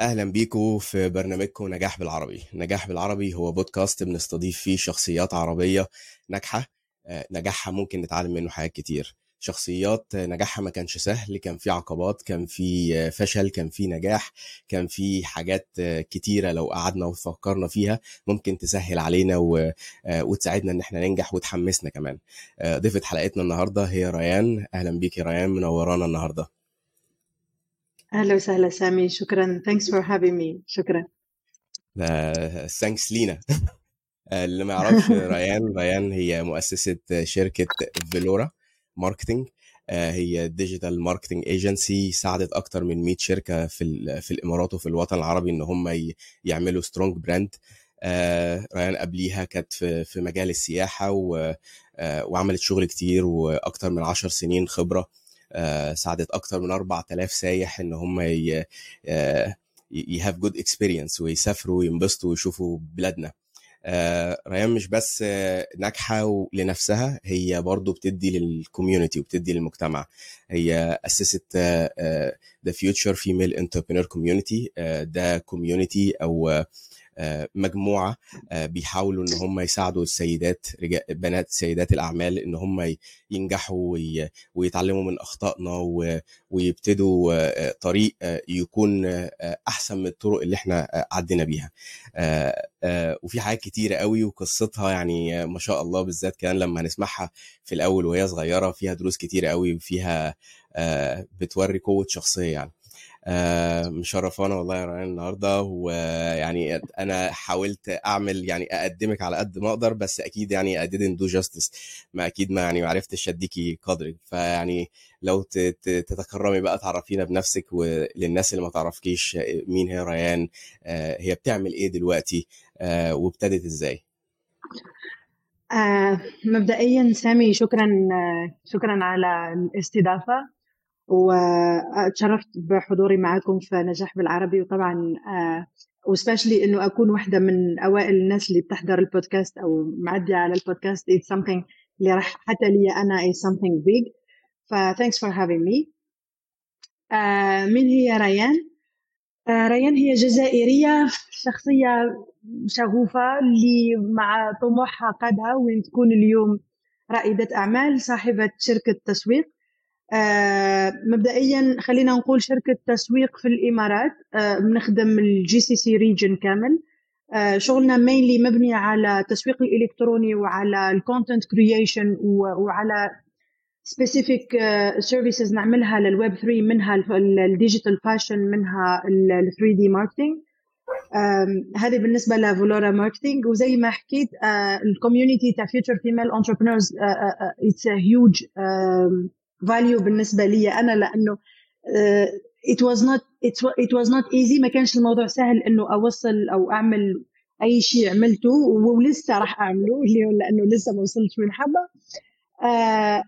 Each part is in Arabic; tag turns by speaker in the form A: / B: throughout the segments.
A: أهلا بيكم في برنامجكم نجاح بالعربي. نجاح بالعربي هو بودكاست بنستضيف فيه شخصيات عربية ناجحة آه، نجاحها ممكن نتعلم منه حاجات كتير. شخصيات نجاحها ما كانش سهل كان في عقبات كان في فشل كان في نجاح كان في حاجات كتيرة لو قعدنا وفكرنا فيها ممكن تسهل علينا و... وتساعدنا إن إحنا ننجح وتحمسنا كمان. ضيفة حلقتنا النهاردة هي ريان. أهلا بيك يا ريان منورانا النهاردة.
B: أهلا وسهلا سامي شكرا. Thanks for having me. شكرا.
A: Thanks لينا. اللي ما يعرفش ريان. ريان هي مؤسسة شركة فيلورا marketing هي digital marketing agency ساعدت أكتر من 100 شركة في في الإمارات وفي الوطن العربي إن هم يعملوا strong brand ريان قبليها كانت في في مجال السياحة وعملت شغل كتير وأكتر من 10 سنين خبرة. ساعدت أكتر من 4000 سايح إن هم ي have good experience ويسافروا وينبسطوا ويشوفوا بلادنا. آه ريان مش بس آه ناجحة لنفسها هي برضو بتدي لل community وبتدي للمجتمع. هي أسست the future female entrepreneur community ده community أو مجموعة بيحاولوا إن هم يساعدوا السيدات بنات سيدات الأعمال إن هم ينجحوا ويتعلموا من أخطائنا ويبتدوا طريق يكون أحسن من الطرق اللي إحنا عدينا بيها. وفي حاجات كتيرة قوي وقصتها يعني ما شاء الله بالذات كان لما هنسمعها في الأول وهي صغيرة فيها دروس كتيرة قوي وفيها بتوري قوة شخصية يعني. آه مشرفانا والله يا ريان النهارده ويعني أنا حاولت أعمل يعني أقدمك على قد ما أقدر بس أكيد يعني I didn't do justice. ما أكيد ما يعني ما عرفتش أديكي قدرك. فيعني لو تتكرمي بقى تعرفينا بنفسك وللناس اللي ما تعرفكيش مين هي ريان آه هي بتعمل إيه دلوقتي آه وابتدت إزاي؟
B: آه مبدئيا سامي شكرا شكرا على الاستضافة. وتشرفت بحضوري معكم في نجاح بالعربي. وطبعا وسبيشلي إنه أكون واحدة من أوائل الناس اللي بتحضر البودكاست أو معديه على البودكاست it's something اللي راح حتى لي أنا is something big. ف thanks for having me. uh, مين هي ريان؟ uh, ريان هي جزائرية شخصية شغوفة اللي مع طموحها قادها وين تكون اليوم رائدة أعمال صاحبة شركة تسويق. آه مبدئيا خلينا نقول شركة تسويق في الإمارات آه بنخدم ال GCC region كامل. آه شغلنا mainly مبني على التسويق الإلكتروني وعلى ال content creation وعلى specific services نعملها للويب 3 منها ال digital fashion منها ال 3D marketing هذه بالنسبة لفولورا marketing وزي ما حكيت ال community تاع future female entrepreneurs it's huge value بالنسبة لي أنا لأنه was not it, it was not easy. ما كانش الموضوع سهل إنه أوصل أو أعمل أي شيء عملته ولسه راح أعمله لأنه لسه ما وصلتش حابه uh,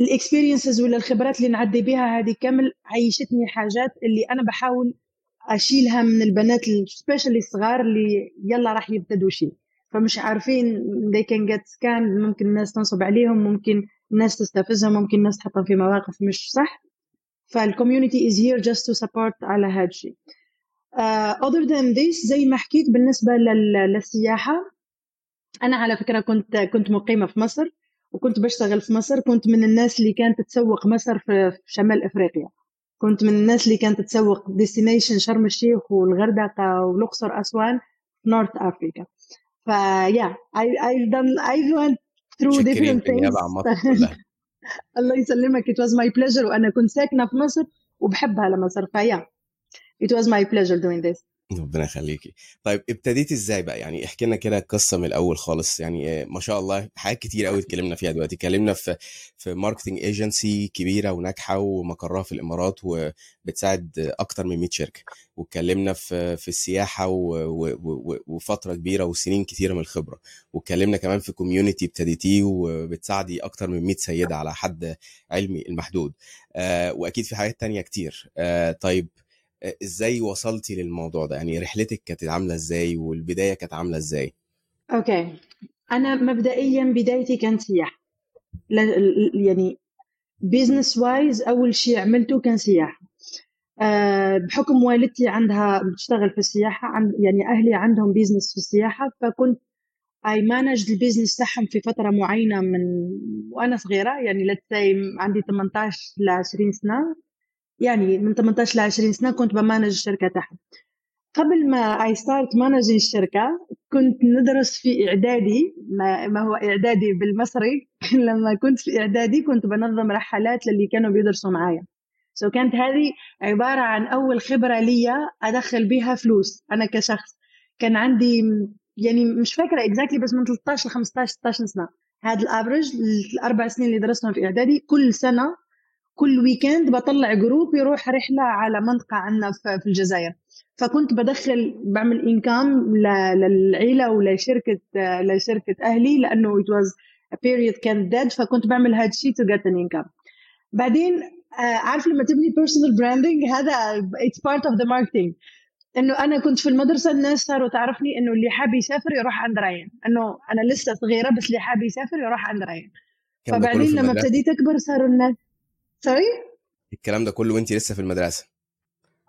B: ال experiences ولا الخبرات اللي نعدي بها هذه كامل عيشتني حاجات اللي أنا بحاول أشيلها من البنات specially الصغار اللي يلا راح يبتدوا شيء. فمش عارفين they can get scammed ممكن الناس تنصب عليهم ممكن الناس تستفزها ممكن الناس تحطهم في مواقف مش صح. فال community is here just to support على هذا الشيء. other than this زي ما حكيت بالنسبة للسياحة أنا على فكرة كنت كنت مقيمة في مصر وكنت بشتغل في مصر. كنت من الناس اللي كانت تسوق مصر في شمال أفريقيا. كنت من الناس اللي كانت تسوق destination شرم الشيخ والغردقة والأقصر أسوان في north Africa ف yeah I, I've done I went through different things الله يسلمك it was my pleasure وأنا كنت ساكنة في مصر وبحبها لمصر ف yeah it was my pleasure doing this
A: ربنا يخليكي. طيب ابتديتي إزاي بقى؟ يعني احكي لنا كده القصة من الأول خالص. يعني ما شاء الله حاجات كتير قوي اتكلمنا فيها دلوقتي. اتكلمنا في في marketing agency كبيرة وناجحة ومقرها في الإمارات وبتساعد أكتر من 100 شركة. واتكلمنا في في السياحة وفترة كبيرة وسنين كتيرة من الخبرة. واتكلمنا كمان في community ابتديتيه وبتساعدي أكتر من 100 سيدة على حد علمي المحدود. آه وأكيد في حاجات تانية كتير. آه طيب إزاي وصلتي للموضوع ده؟ يعني رحلتك كانت عاملة إزاي؟ والبداية كانت عاملة إزاي؟
B: okay. أنا مبدئيا بدايتي كانت سياحة. يعني business wise أول شيء عملته كان سياحة. آه، بحكم والدتي عندها بتشتغل في السياحة عند يعني أهلي عندهم business في السياحة فكنت I manage ال business تاعهم في فترة معينة من وأنا صغيرة يعني say عندي 18 ل 20 سنة. يعني من 18 ل 20 سنة كنت ب manage الشركة تاعهم قبل ما I start managing الشركة كنت ندرس في إعدادي ما, ما هو إعدادي بالمصري لما كنت في إعدادي كنت بنظم رحلات للي كانوا بيدرسوا معايا. so so كانت هذه عبارة عن أول خبرة لي أدخل بها فلوس أنا كشخص. كان عندي يعني مش فاكرة exactly بس من 13 ل 15 16 سنة. هذا ال average الأربع سنين اللي درستهم في إعدادي كل سنة كل weekend بطلع group يروح رحلة على منطقة عندنا في الجزائر. فكنت بدخل بعمل income للعيلة ولشركة لشركة أهلي لأنه it was a period كان dead فكنت بعمل هذا الشيء to get an income. بعدين عارف لما تبني personal branding هذا it's part of the marketing. إنه أنا كنت في المدرسة الناس صاروا تعرفني إنه اللي حاب يسافر يروح عند ريان. إنه أنا لسه صغيرة بس اللي حاب يسافر يروح عند ريان. فبعدين لما ابتديت أكبر صاروا الناس sorry
A: الكلام ده كله وانت لسه في المدرسة.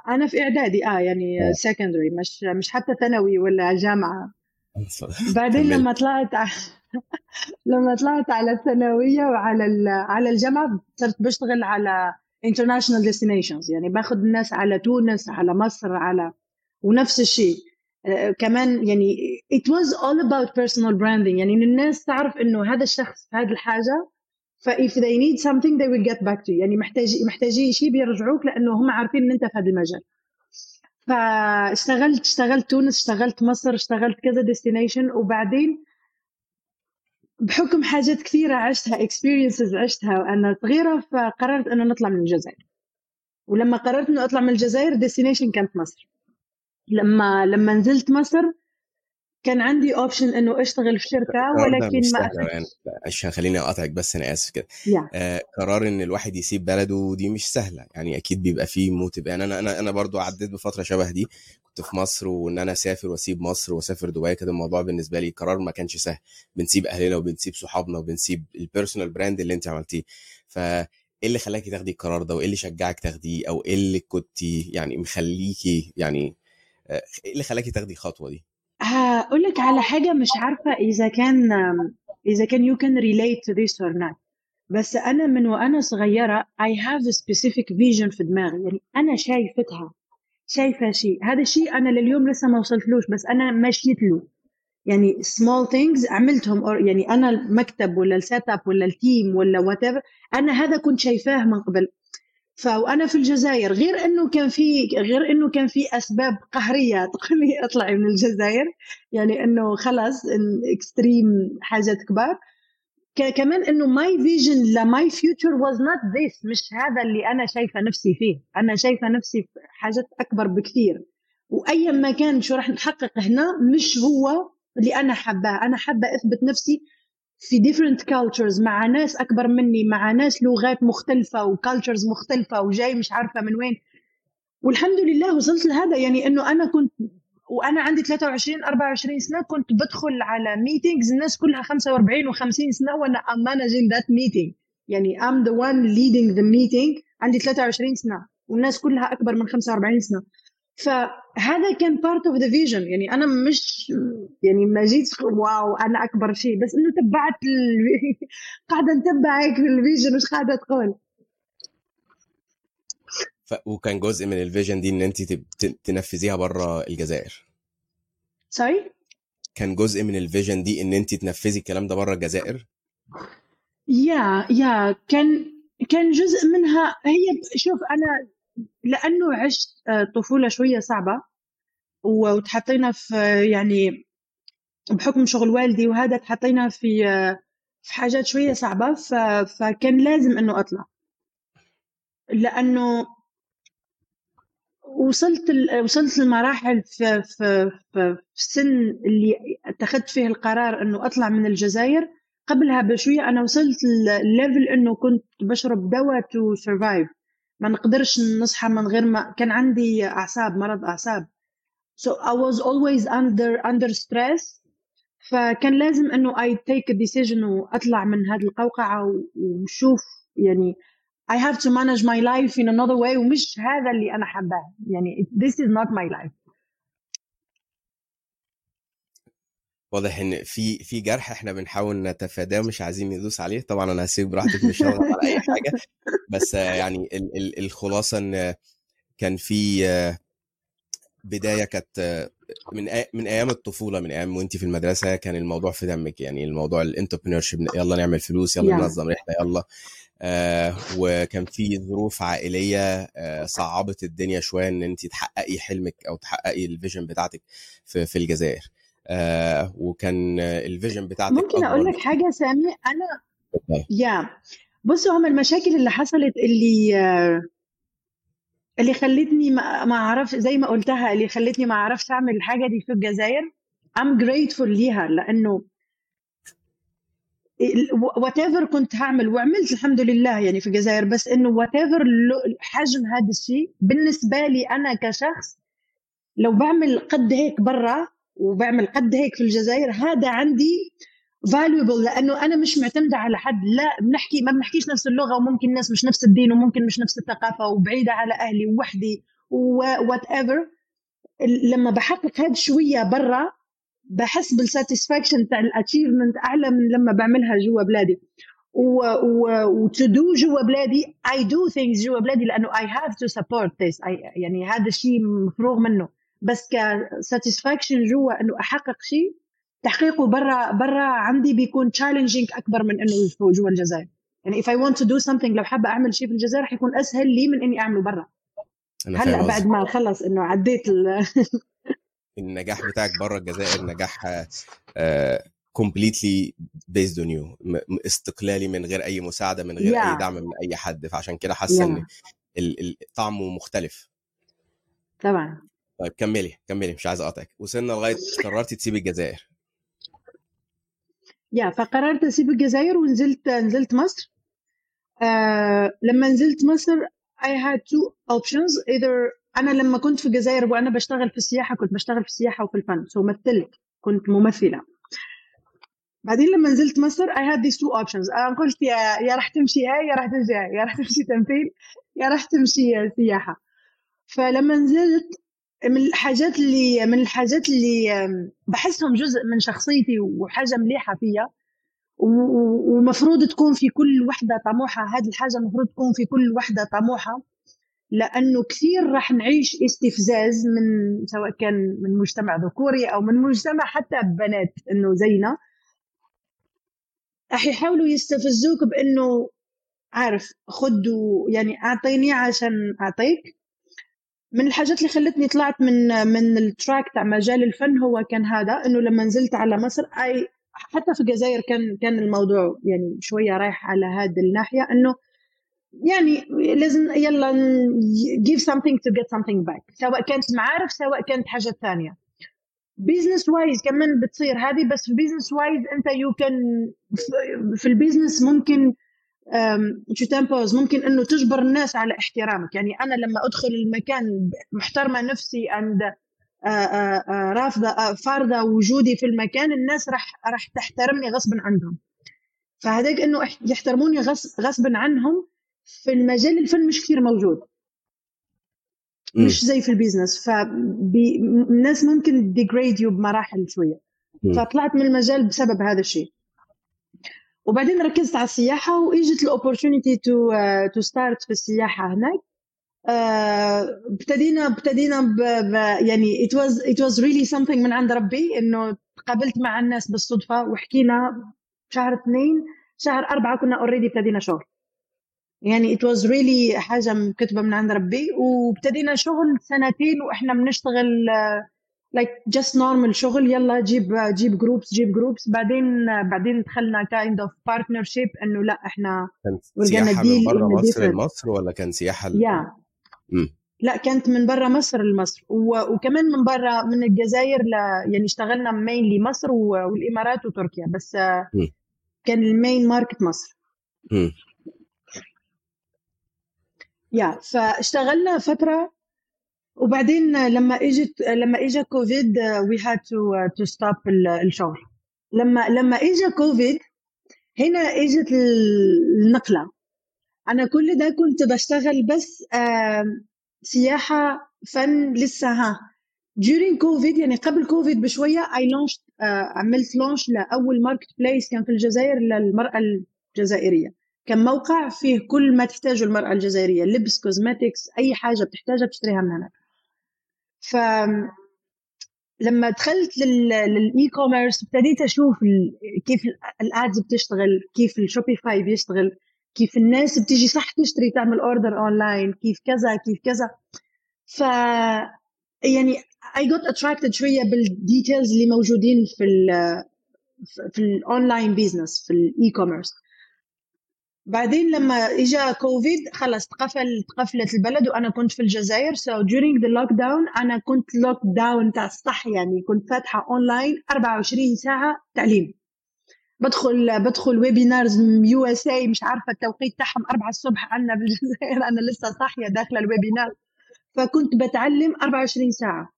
B: أنا في إعدادي آه يعني secondary مش مش حتى ثانوي ولا جامعة. بعدين لما طلعت لما طلعت على الثانوية وعلى على الجامعة صرت بشتغل على international destinations يعني باخذ الناس على تونس على مصر على ونفس الشيء. uh, كمان يعني it was all about personal branding يعني إن الناس تعرف إنه هذا الشخص هذه الحاجة ف if they need something they will get back to you. يعني محتاج محتاجين شيء بيرجعوك لأنه هم عارفين إن أنت في هذا المجال. فاشتغلت اشتغلت تونس اشتغلت مصر اشتغلت كذا ديستنيشن وبعدين بحكم حاجات كثيرة عشتها experiences عشتها وأنا صغيرة فقررت أنه نطلع من الجزائر. ولما قررت أنه أطلع من الجزائر destination كانت مصر. لما لما نزلت مصر كان عندي option إنه أشتغل في شركة ولكن
A: ما يعني. عشان خليني أقاطعك بس أنا آسف كده.
B: yeah.
A: آه قرار إن الواحد يسيب بلده دي مش سهلة يعني أكيد بيبقى فيه موتيف يعني أنا أنا أنا برضو عديت بفترة شبه دي كنت في مصر وإن أنا أسافر وأسيب مصر وأسافر دبي كده الموضوع بالنسبة لي قرار ما كانش سهل. بنسيب أهلنا وبنسيب صحابنا وبنسيب ال personal brand اللي أنت عملتيه. ف إيه اللي خلاكي تاخدي القرار ده؟ وإيه اللي شجعك تاخديه؟ أو إيه اللي كنت يعني مخليكي يعني إيه اللي خلاكي تاخدي الخطوة دي؟
B: هقول لك على حاجة مش عارفة إذا كان إذا كان you can relate to this or not. بس أنا من وأنا صغيرة I have a specific vision في دماغي. يعني أنا شايفتها شايفة شيء. هذا الشيء أنا لليوم لسه ما وصلتلوش بس أنا مشيت له. يعني small things عملتهم or يعني أنا المكتب ولا ال setup ولا ال team ولا what أنا هذا كنت شايفاه من قبل. فانا في الجزائر غير إنه كان في غير إنه كان في أسباب قهرية تقولي اطلعي من الجزائر. يعني إنه خلاص extreme حاجات كبار. كمان إنه my vision ل my future was not this مش هذا اللي أنا شايفة نفسي فيه. أنا شايفة نفسي في حاجات أكبر بكثير. وايا ما كان شو راح نحقق هنا مش هو اللي أنا حباه أنا حابة أثبت نفسي في different cultures مع ناس أكبر مني مع ناس لغات مختلفة و cultures مختلفة وجاي مش عارفة من وين. والحمد لله وصلت لهذا يعني إنه أنا كنت وأنا عندي 23 24 سنة كنت بدخل على meetings الناس كلها 45 و50 سنة وأنا am managing that meeting يعني am the one leading the meeting عندي 23 سنة والناس كلها أكبر من 45 سنة. فهذا كان part of the vision يعني أنا مش يعني ما جيت wow أنا أكبر شيء. بس إنه تبعت ال... قاعدة نتبعك في ال vision وش قاعدة تقول.
A: ف... وكان جزء من ال vision دي إن أنت تنفذيها بره الجزائر.
B: sorry
A: كان جزء من ال vision دي إن أنت تنفذي الكلام ده بره الجزائر؟
B: yeah yeah كان كان جزء منها. هي شوف أنا لأنه عشت طفولة شوية صعبة وتحطينا في يعني بحكم شغل والدي وهذا تحطينا في في حاجات شوية صعبة فكان لازم إنه أطلع. لأنه وصلت وصلت لمراحل في في في السن اللي اتخذت فيه القرار إنه أطلع من الجزائر. قبلها بشوية أنا وصلت ل level إنه كنت بشرب دواء to survive ما نقدرش نصحى من غير ما كان عندي أعصاب مرض أعصاب. So I was always under under stress. فكان لازم إنه I take a decision وأطلع من هذه القوقعة ونشوف يعني I have to manage my life in another way ومش هذا اللي أنا حباه. يعني this is not my life.
A: واضح إن في في جرح إحنا بنحاول نتفاداه مش عايزين ندوس عليه. طبعا أنا هسيب براحتك مش هضغط على أي حاجة. بس يعني ال ال الخلاصة إن كان في بداية كانت من من أيام الطفولة من أيام وانت في المدرسة كان الموضوع في دمك. يعني الموضوع ال entrepreneur يلا نعمل فلوس يلا
B: Yeah.
A: ننظم رحلة يلا. آه وكان في ظروف عائلية آه صعبت الدنيا شوية إن انت تحققي حلمك أو تحققي الفيجن بتاعتك في, في الجزائر. آه وكان ال vision بتاعتك
B: ممكن
A: أقول
B: لك حاجة سامي
A: أنا.
B: يا بصوا هم المشاكل اللي حصلت اللي آه، اللي خلتني ما أعرفش زي ما قلتها اللي خلتني ما أعرفش أعمل الحاجة دي في الجزائر I'm grateful ليها لأنه whatever كنت هعمل وعملت الحمد لله يعني في الجزائر بس إنه whatever حجم هذا الشيء بالنسبة لي أنا كشخص لو بعمل قد هيك برا وبعمل قد هيك في الجزائر هذا عندي valuable لأنه أنا مش معتمدة على حد لا بنحكي ما بنحكيش نفس اللغة وممكن الناس مش نفس الدين وممكن مش نفس الثقافة وبعيدة على أهلي ووحدي whatever لما بحقق هذا شوية برا بحس بال satisfaction تاع ال achievement أعلى من لما بعملها جوا بلادي. و to do جوا بلادي I do things جوا بلادي لأنه have to support this I يعني هذا الشيء مفروغ منه. بس ك satisfaction جوا إنه أحقق شيء تحقيقه برا برا عندي بيكون challenging أكبر من إنه جوا الجزائر يعني if I want to do something لو حابة أعمل شيء في الجزائر حيكون أسهل لي من إني أعمله برا هلأ بعد. ما خلص إنه عديت ال...
A: النجاح بتاعك بره الجزائر نجاح completely based on you استقلالي من غير أي مساعدة من غير
B: Yeah.
A: اي دعم من أي حد فعشان كده حاسه
B: Yeah.
A: إن طعمه مختلف
B: طبعا
A: طيب كملي كملي مش عايز أقاطعك. وصلنا لغاية قررتي تسيبي الجزائر.
B: يا فقررت أسيب الجزائر ونزلت نزلت مصر. آه لما نزلت مصر I had two options. Either أنا لما كنت في الجزائر وأنا بشتغل في السياحة كنت بشتغل في السياحة وفي الفن. سو مثلت كنت ممثلة. بعدين لما نزلت مصر I had these two options. أنا قلت يا يا راح تمشي هاي يا راح تمشي هاي يا راح تمشي تمثيل يا راح تمشي سياحة. فلما نزلت من الحاجات اللي من الحاجات اللي بحسهم جزء من شخصيتي وحاجة مليحة فيا. ومفروض تكون في كل وحدة طموحة. هذه الحاجة المفروض تكون في كل وحدة طموحة لأنه كثير راح نعيش استفزاز من سواء كان من مجتمع ذكوري أو من مجتمع حتى بنات إنه زينا. راح يحاولوا يستفزوك بإنه عارف خد يعني أعطيني عشان أعطيك. من الحاجات اللي خلتني طلعت من من التراك تاع مجال الفن هو كان هذا إنه لما نزلت على مصر أي حتى في الجزائر كان كان الموضوع يعني شوية رايح على هذه الناحية إنه يعني لازم يلا give something to get something back سواء كانت معارف سواء كانت حاجات ثانية. بيزنس وايز كمان بتصير هذه بس في بيزنس وايز أنت يو كان في البيزنس ممكن شو تمبوز ممكن إنه تجبر الناس على احترامك. يعني أنا لما أدخل المكان محترمة نفسي عند رافضة آه، فارضة وجودي في المكان الناس راح راح تحترمني غصبا عنهم. فهذاك إنه يحترموني غصب غصبا عنهم في المجال الفن مش كثير موجود. مش زي في ال business. فالناس ممكن degrade you بمراحل
A: شوية.
B: فطلعت من المجال بسبب هذا الشيء. وبعدين ركزت على السياحة وإجت ال opportunity to to start في السياحة هناك آه، ابتدينا ابتدينا. يعني it was it was really something من عند ربي إنه تقابلت مع الناس بالصدفة وحكينا شهر اثنين شهر أربعة كنا already ابتدينا شغل يعني it was really حاجة مكتوبة من عند ربي وابتدينا شغل سنتين وإحنا بنشتغل آه، like just normal شغل يلا جيب جيب groups جيب groups بعدين بعدين دخلنا kind of partnership إنه لا إحنا
A: كانت سياحة من
B: آه
A: مصر لمصر ولا كان سياحة
B: يا
A: مم.
B: لا كانت من برا مصر لمصر وكمان من برا من الجزائر ل... يعني اشتغلنا mainly مصر. والإمارات وتركيا بس
A: مم.
B: كان ال main market مصر
A: مم.
B: yeah فاشتغلنا فترة وبعدين لما اجت لما اجى كوفيد we had to to stop الشغل. لما لما اجى كوفيد هنا اجت النقلة. أنا كل ده كنت بشتغل بس سياحة fun لسه ها. During كوفيد يعني قبل كوفيد بشوية I launch عملت launch لأول marketplace كان في الجزائر للمرأة الجزائرية. كان موقع فيه كل ما تحتاجه المرأة الجزائرية. لبس cosmetics أي حاجة بتحتاجها بتشتريها من هناك. ف لما دخلت لل e-commerce ابتديت أشوف كيف ال ads بتشتغل كيف ال Shopify بيشتغل كيف الناس بتيجي صح تشتري تعمل order online كيف كذا كيف كذا. ف يعني I got attracted شوية بال details اللي موجودين في ال في ال online business في ال e-commerce بعدين لما اجى كوفيد خلص تقفل تقفلت البلد وأنا كنت في الجزائر. So during the lockdown أنا كنت lockdown تاع الصح يعني كنت فاتحة اونلاين 24 ساعة تعليم. بدخل بدخل webinars USA مش عارفة التوقيت تاعهم 4 الصبح عندنا في الجزائر أنا لسه صاحية داخلة ال webinar فكنت بتعلم 24 ساعة.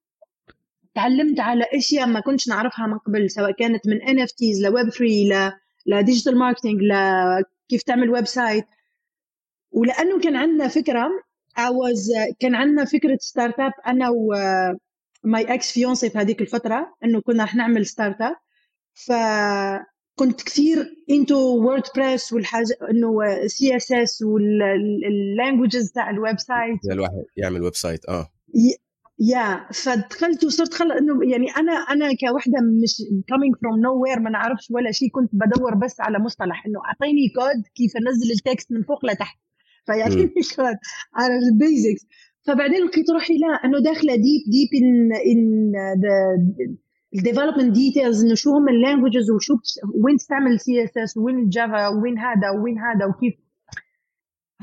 B: تعلمت على أشياء ما كنتش نعرفها من قبل سواء كانت من NFTs ل Web 3 ل ل digital marketing لكيف تعمل website. ولأنه كان عندنا فكرة was كان عندنا فكرة startup أنا و my ex fiancé في هذيك الفترة إنه كنا رح نعمل startup فكنت كثير into WordPress والحاجة إنه CSS وال languages تاع ال
A: website. الواحد يعمل website آه.
B: yeah فدخلت وصرت خلص إنه يعني أنا أنا كوحدة مش coming from nowhere ما نعرفش ولا شيء كنت بدور بس على مصطلح إنه أعطيني كود كيف أنزل ال text من فوق لتحت. مش كود على ال basics فبعدين لقيت روحي لا إنه داخلة deep deep in in ال development details إنه شو هم ال languages وشو. وين تستعمل CSS وين ال Java وين هذا وين هذا وكيف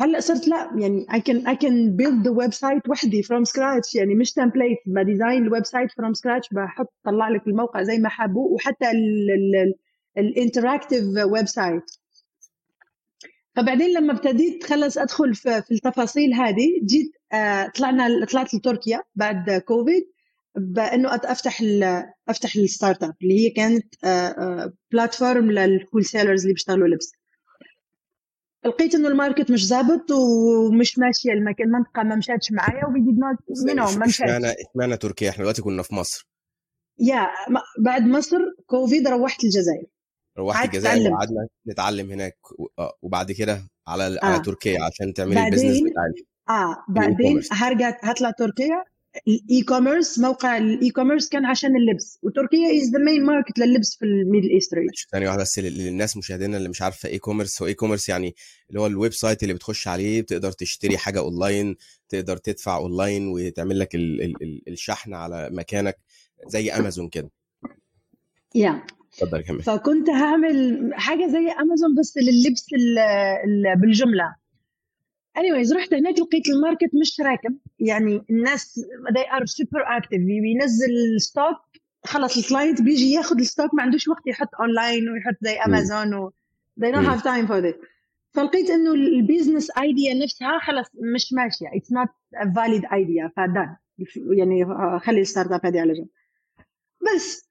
B: هلأ صرت لا يعني I can I can build the website وحدي from scratch يعني مش template ب design ال website from scratch بحط طلع لك الموقع زي ما حابه وحتى ال interactive website فبعدين لما ابتديت خلص أدخل في, في التفاصيل هذه جيت آه طلعنا طلعت لتركيا بعد كوفيد بأنه أفتح أفتح ال startup اللي هي كانت platform لل wholesalers اللي بيشتغلوا لبس. لقيت إنه ال market مش ظابط ومش ماشيه المكان المنطقة ما مشاتش معايا we did not know ما مشاتش
A: اشمعنى تركيا إحنا دلوقتي كنا في مصر
B: yeah بعد مصر كوفيد روحت الجزائر
A: روحت الجزائر. وقعدنا نتعلم هناك آه، وبعد كده على
B: آه.
A: على تركيا عشان تعملي
B: ال
A: business بتاعك
B: آه بعدين. هرجع هطلع تركيا ال e-commerce موقع ال e-commerce كان عشان اللبس. وتركيا is the main market لللبس في ال Middle East region
A: ثانية واحدة بس لل- للناس مشاهدينا اللي مش عارفة e-commerce هو e-commerce يعني اللي هو ال website اللي بتخش عليه بتقدر تشتري حاجة اونلاين تقدر تدفع اونلاين وتعمل لك ال ال ال الشحن على مكانك زي امازون كده.
B: yeah
A: اتفضل كمل.
B: فكنت هعمل حاجة زي امازون بس لللبس ال- ال- بالجملة. Anyways رحت هناك لقيت ال market مش راكب. يعني الناس they are super active. بينزل stock خلص ال client بيجي ياخذ ال stock ما عندوش وقت يحط اونلاين ويحط زي امازون و they don't have time for this فلقيت إنه ال business idea نفسها خلص مش ماشية. It's not a valid idea. ف done. يعني خلي ال startup هذه على جنب. بس.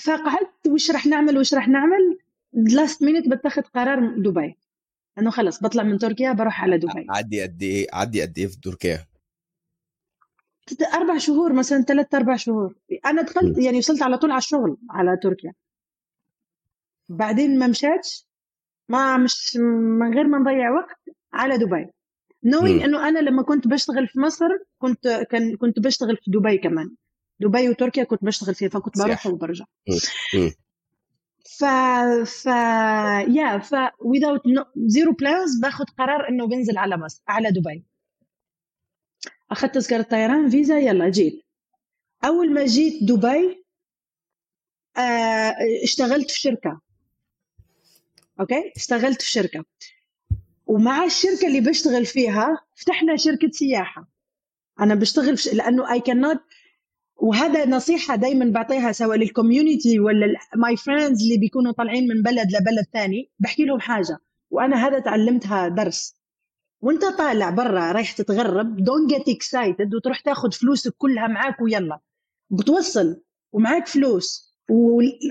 B: فقعدت وش راح نعمل وش راح نعمل. last minute بتاخذ قرار دبي. إنه خلص بطلع من تركيا بروح على دبي.
A: عدي قد إيه؟ عدي قد إيه في تركيا؟
B: أربع شهور مثلا ثلاث أربع شهور. أنا دخلت يعني وصلت على طول على الشغل على تركيا. بعدين ما مشاتش ما مش من غير ما نضيع وقت على دبي. نوين. إنه أنا لما كنت بشتغل في مصر كنت كان كنت بشتغل في دبي كمان. دبي وتركيا كنت بشتغل فيها فكنت بروح. وبرجع. ف يا ف without zero plans باخذ قرار إنه بنزل على مصر على دبي. أخذت تذكرة طيران فيزا يلا جيت. أول ما جيت دبي آه اشتغلت في شركة. okay؟ اشتغلت في شركة. ومع الشركة اللي بشتغل فيها فتحنا شركة سياحة. أنا بشتغل في ش... لأنه اي كانت وهذا نصيحة دايما بعطيها سواء لل community ولا my friends اللي بيكونوا طالعين من بلد لبلد ثاني بحكي لهم حاجة. وأنا هذا تعلمتها درس. وأنت طالع برا رايح تتغرب don't get excited وتروح تاخذ فلوسك كلها معاك ويلا. بتوصل ومعاك فلوس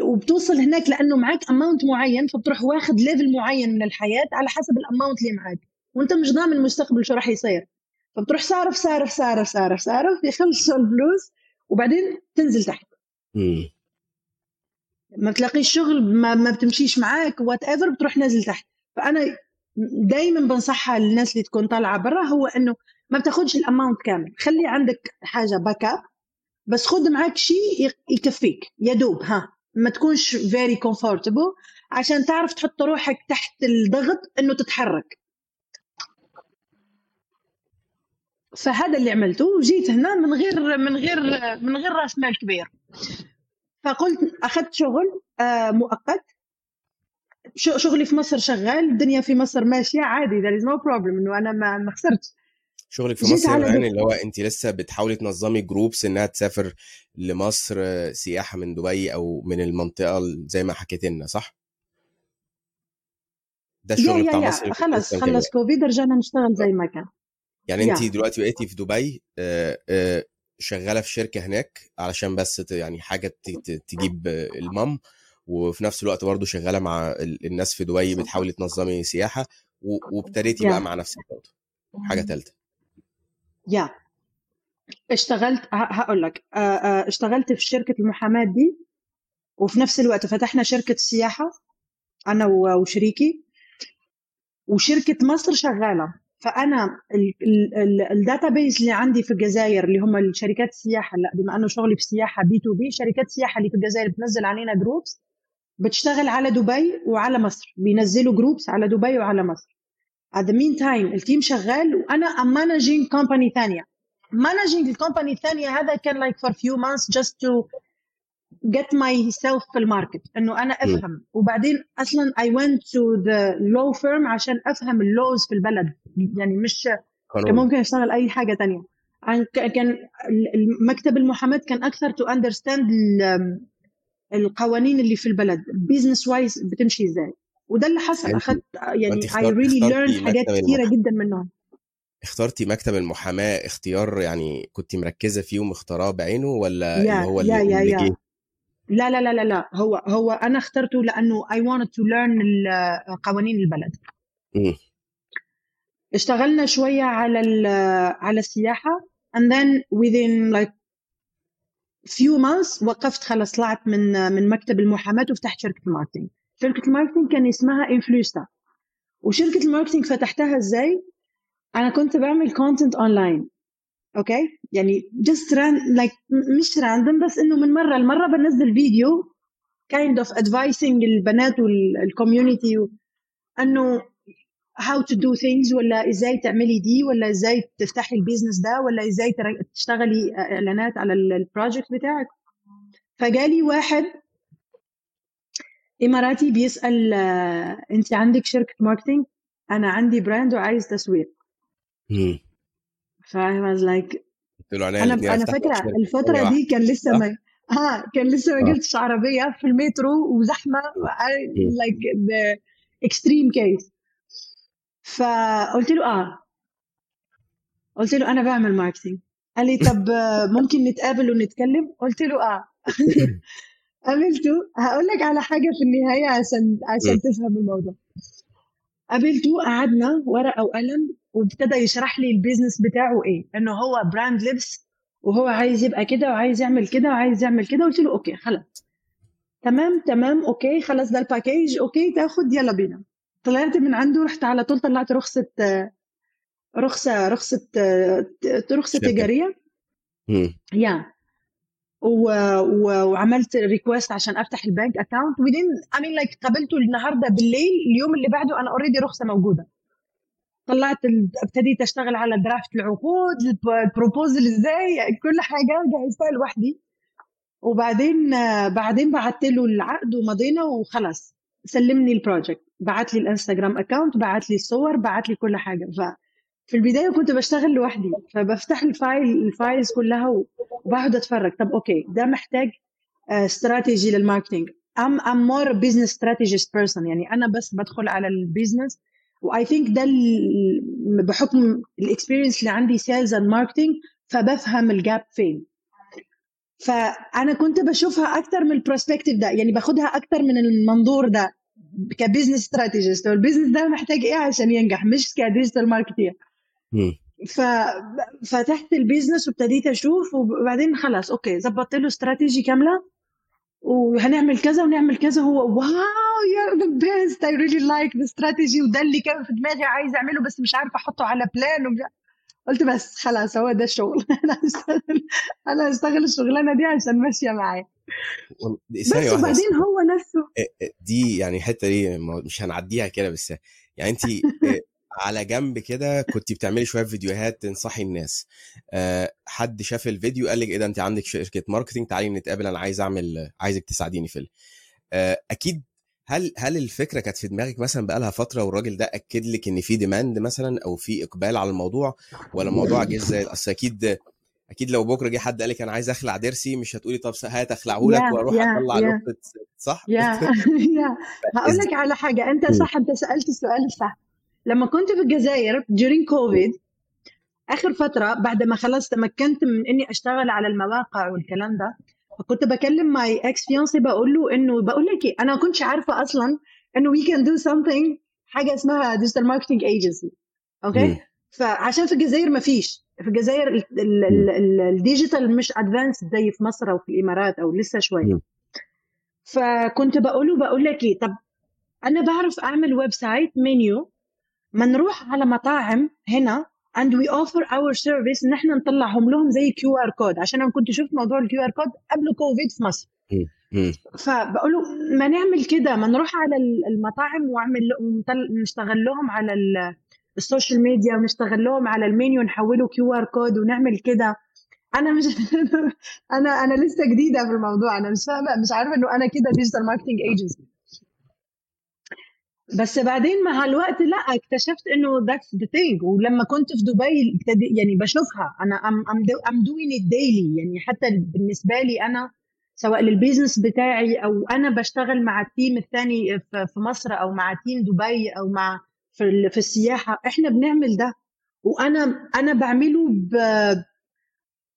B: وبتوصل هناك لأنه معاك amount معين فبتروح واخذ level معين من الحياة على حسب ال amount اللي معاك. وأنت مش ضامن المستقبل شو راح يصير. فبتروح صارف صارف صارف صارف صارف يخلصوا الفلوس. وبعدين تنزل تحت.
A: مم.
B: ما بتلاقيش شغل ما, ما بتمشيش معاك whatever بتروح نازل تحت. فأنا دايما بنصحها للناس اللي تكون طالعة برا هو إنه ما بتاخدش ال amount كامل. خلي عندك حاجة backup بس خد معاك شيء يكفيك. يا دوب ها. ما تكونش very comfortable عشان تعرف تحط روحك تحت الضغط إنه تتحرك. فهذا اللي عملته وجيت هنا من غير من غير من غير راس مال كبير. فقلت أخذت شغل آه، مؤقت. شغلي في مصر شغال الدنيا في مصر ماشية عادي there is no problem إنه أنا ما ما خسرتش.
A: شغلك في مصر يعني اللي هو أنت لسه بتحاولي تنظمي جروبس إنها تسافر لمصر سياحة من دبي أو من المنطقة زي ما حكيت لنا صح؟
B: ده الشغل بتاع مصر خلص خلص كوفيد رجعنا نشتغل زي ما كان.
A: يعني انت دلوقتي بقيتي في دبي شغالة في شركة هناك علشان بس يعني حاجة تجيب المام وفي نفس الوقت برضه شغالة مع الناس في دبي بتحاولي تنظمي سياحة وابتديتي بقى مع نفسك برضه. حاجة ثالثه
B: Yeah. اشتغلت هقول لك اشتغلت في شركة المحاماة دي وفي نفس الوقت فتحنا شركة سياحة أنا وشريكي وشركة مصر شغالة. فأنا ال database اللي عندي في الجزائر اللي هم الشركات السياحة لا بما أنه شغلي في السياحه B2B شركات السياحه اللي في الجزائر بتنزل علينا groups بتشتغل على دبي وعلى مصر بينزلوا groups على دبي وعلى مصر. At the meantime ال team شغال وأنا I'm managing company ثانية. managing ال company الثانية هذا كان like for few months just to get myself في ال market إنه أنا أفهم. وبعدين أصلا I went to the law firm عشان أفهم ال laws في البلد. يعني مش كان ممكن اشتغل أي حاجة تانية. كان مكتب المحاماه كان أكثر to understand القوانين اللي في البلد. Business wise بتمشي إزاي. وده اللي حصل. اخذت يعني I really learned حاجات كثيره جدا منهم.
A: اخترتي مكتب المحاماة اختيار يعني كنت مركزة فيه ومختاراه بعينه ولا اللي هو اللي,
B: اللي جه؟ لا لا لا لا لا. هو هو أنا اخترته لأنه I wanted to learn قوانين البلد. م. اشتغلنا شوية على على السياحة and then within like few months وقفت خلاص طلعت من من مكتب المحاماة وفتحت شركة ال marketing. شركة ال marketing كان اسمها انفلوستا وشركة ال marketing فتحتها إزاي؟ أنا كنت بعمل content online okay يعني just like مش random بس إنه من مرة لمرة بنزل فيديو kind of advising البنات وال community إنه how to do things ولا إزاي تعملي دي ولا إزاي تفتحي ال business ده ولا إزاي تشتغلي إعلانات على ال project بتاعك. فجالي واحد إماراتي بيسأل انت عندك شركة marketing أنا عندي brand وعايز تسويق. ف I was like أنا أنا فاكرة الفترة دي كان لسه ما ها كان لسه ما قلتش عربية في المترو وزحمة like the extreme case فقلت له آه. قلت له أنا بعمل marketing قال لي طب ممكن نتقابل ونتكلم؟ قلت له آه. قابلته. هقول لك على حاجة في النهاية عشان عشان تفهم الموضوع. قابلته قعدنا ورقة وقلم وابتدى يشرح لي ال business بتاعه إيه. إنه هو brand لبس وهو عايز يبقى كده وعايز يعمل كده وعايز يعمل كده. قلت له okay خلاص. تمام تمام okay خلاص ده ال package okay تاخد يلا بينا. طلعت من عنده رحت على طول طلعت رخصة رخصة رخصة رخصة تجارية. Yeah. و... و... وعملت request عشان أفتح ال bank account وبعدين I mean like قابلته النهارده بالليل اليوم اللي بعده أنا already رخصة موجودة. طلعت ابتديت أشتغل على draft العقود ال proposal إزاي كل حاجة جهزتها لوحدي. وبعدين بعدين بعت له العقد ومضينا وخلاص. سلمني ال project بعت لي الانستغرام account بعت لي الصور بعت لي كل حاجة. ف في البداية كنت بشتغل لوحدي فبفتح ال file ال files كلها وبقعد أتفرج. طب okay ده محتاج strategy لل marketing I'm I'm more business strategist person يعني أنا بس بدخل على ال business I think ده بحكم ال experience اللي عندي sales and marketing فبفهم ال gap فين. فأنا كنت بشوفها أكتر من ال perspective ده يعني باخدها أكتر من المنظور ده ك business strategist وال business ده محتاج إيه عشان ينجح؟ مش ك digital marketer
A: مم.
B: ففتحت ال business وابتديت أشوف وبعدين خلاص okay ظبطت له استراتيجي كاملة وهنعمل كذا ونعمل كذا هو wow you're the best I really like the strategy وده اللي كان في دماغي عايز أعمله بس مش عارفة أحطه على plan ومش قلت بس خلاص هو ده الشغل. أنا هشتغل أنا هشتغل الشغلانة دي عشان ماشية معايا. بس وبعدين هو نفسه
A: دي يعني الحته دي مش هنعديها كده بس يعني انت على جنب كده كنت بتعملي شوية فيديوهات تنصحي الناس. أه حد شاف الفيديو قال لك إيه ده انت عندك شركة marketing تعالي نتقابل أنا عايز أعمل عايزك تساعديني في أه أكيد هل هل الفكرة كانت في دماغك مثلا بقالها فترة والراجل ده أكد لك إن في demand مثلا أو في إقبال على الموضوع ولا الموضوع جه زي أصل أكيد أكيد لو بكرة جه حد قال لك أنا عايز أخلع ضرسي مش هتقولي طب هات اخلعه لك وأروح أطلع نقطة صح؟
B: يا هقول لك على حاجة أنت صح أنت سألت السؤال الصح. لما كنت في الجزائر during كوفيد آخر فترة بعد ما خلاص تمكنت من إني أشتغل على المواقع والكلام ده فكنت بكلم my ex fiancé بقول له إنه بقول لك إيه أنا ما كنتش عارفة أصلا إنه we can do something حاجة اسمها digital marketing agency okay فعشان في الجزائر ما فيش. في الجزائر ال digital مش advanced زي في مصر أو في الإمارات أو لسه شوية. فكنت بقول له بقول لك إيه طب أنا بعرف أعمل website menu ما نروح على مطاعم هنا and we offer our service ان إحنا نطلعهم لهم زي QR code عشان أنا كنت شفت موضوع ال QR code قبل كوفيد في مصر. فبقول له ما نعمل كده ما نروح على المطاعم وأعمل نشتغل لهم على ال social media ونشتغل لهم على المنيو نحوله QR code ونعمل كده. أنا مش أنا أنا لسه جديدة في الموضوع. أنا مش فاهمة مش عارفة إنه أنا كده digital marketing agency بس بعدين مع الوقت لا اكتشفت إنه that's the thing ولما كنت في دبي يعني بشوفها. أنا I'm doing it daily يعني حتى بالنسبة لي أنا سواء لل business بتاعي أو أنا بشتغل مع ال team الثاني في مصر أو مع team دبي أو مع في, السياحة إحنا بنعمل ده. وأنا أنا بعمله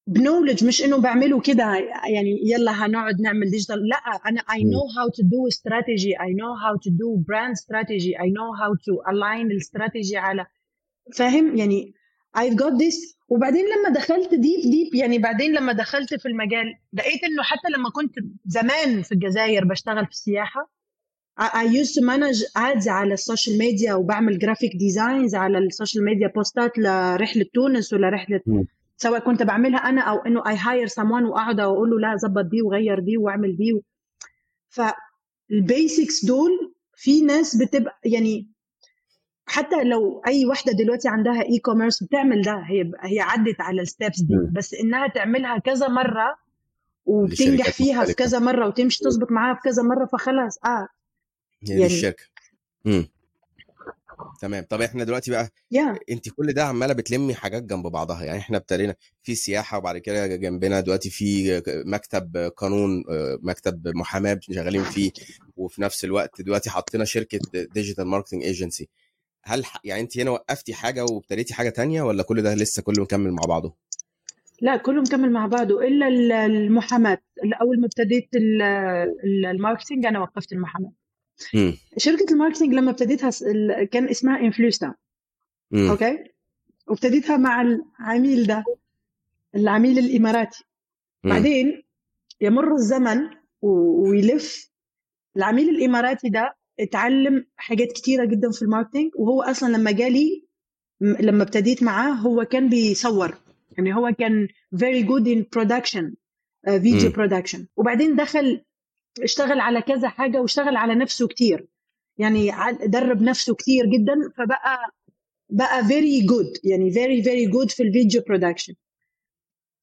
B: ب knowledge مش إنه بعمله كده يعني يلا هنقعد نعمل digital لا أنا I know how to do strategy. I know how to do brand strategy. I know how to align الاستراتيجي على فاهم؟ يعني I've got this. وبعدين لما دخلت deep deep يعني بعدين لما دخلت في المجال لقيت إنه حتى لما كنت زمان في الجزائر بشتغل في السياحة I used to manage ads على ال social media وبعمل graphic designs على ال social media بوستات لرحلة تونس ولا رحلة. سواء كنت بعملها أنا أو إنه I hire someone وأقعد واقول له لا ظبط دي وغير دي واعمل دي و... فال basics دول في ناس بتبقى يعني حتى لو أي واحدة دلوقتي عندها اي كوميرس بتعمل ده هي هي عدت على الستبس دي. بس إنها تعملها كذا مرة وبتنجح فيها في كذا مرة وتمشي تظبط معاها في كذا مرة فخلاص آه.
A: يعني الشركة. امم تمام. طب إحنا دلوقتي بقى
B: yeah.
A: انت كل ده عمالة بتلمي حاجات جنب بعضها يعني إحنا ابتدينا في سياحة وبعد كده جنبنا دلوقتي في مكتب قانون مكتب محاماة شغالين فيه وفي نفس الوقت دلوقتي حطينا شركة digital marketing agency هل يعني انت هنا وقفتي حاجة وابتديتي حاجة تانية ولا كل ده لسه كله مكمل مع بعضه؟
B: لا كله مكمل مع بعضه إلا المحاماة. أول ما ابتديت ال marketing أنا وقفت المحاماة.
A: مم.
B: شركة ال marketing لما ابتديتها كان اسمها انفلوستا. okay؟ وابتديتها مع العميل ده العميل الإماراتي.
A: مم.
B: بعدين يمر الزمن ويلف. العميل الإماراتي ده اتعلم حاجات كتيرة جدا في ال marketing وهو أصلا لما جالي لما ابتديت معاه هو كان بيصور. يعني هو كان very good in production video uh, production. وبعدين دخل اشتغل على كذا حاجة واشتغل على نفسه كتير. يعني درب نفسه كتير جدا فبقى بقى very good يعني very very good في ال video production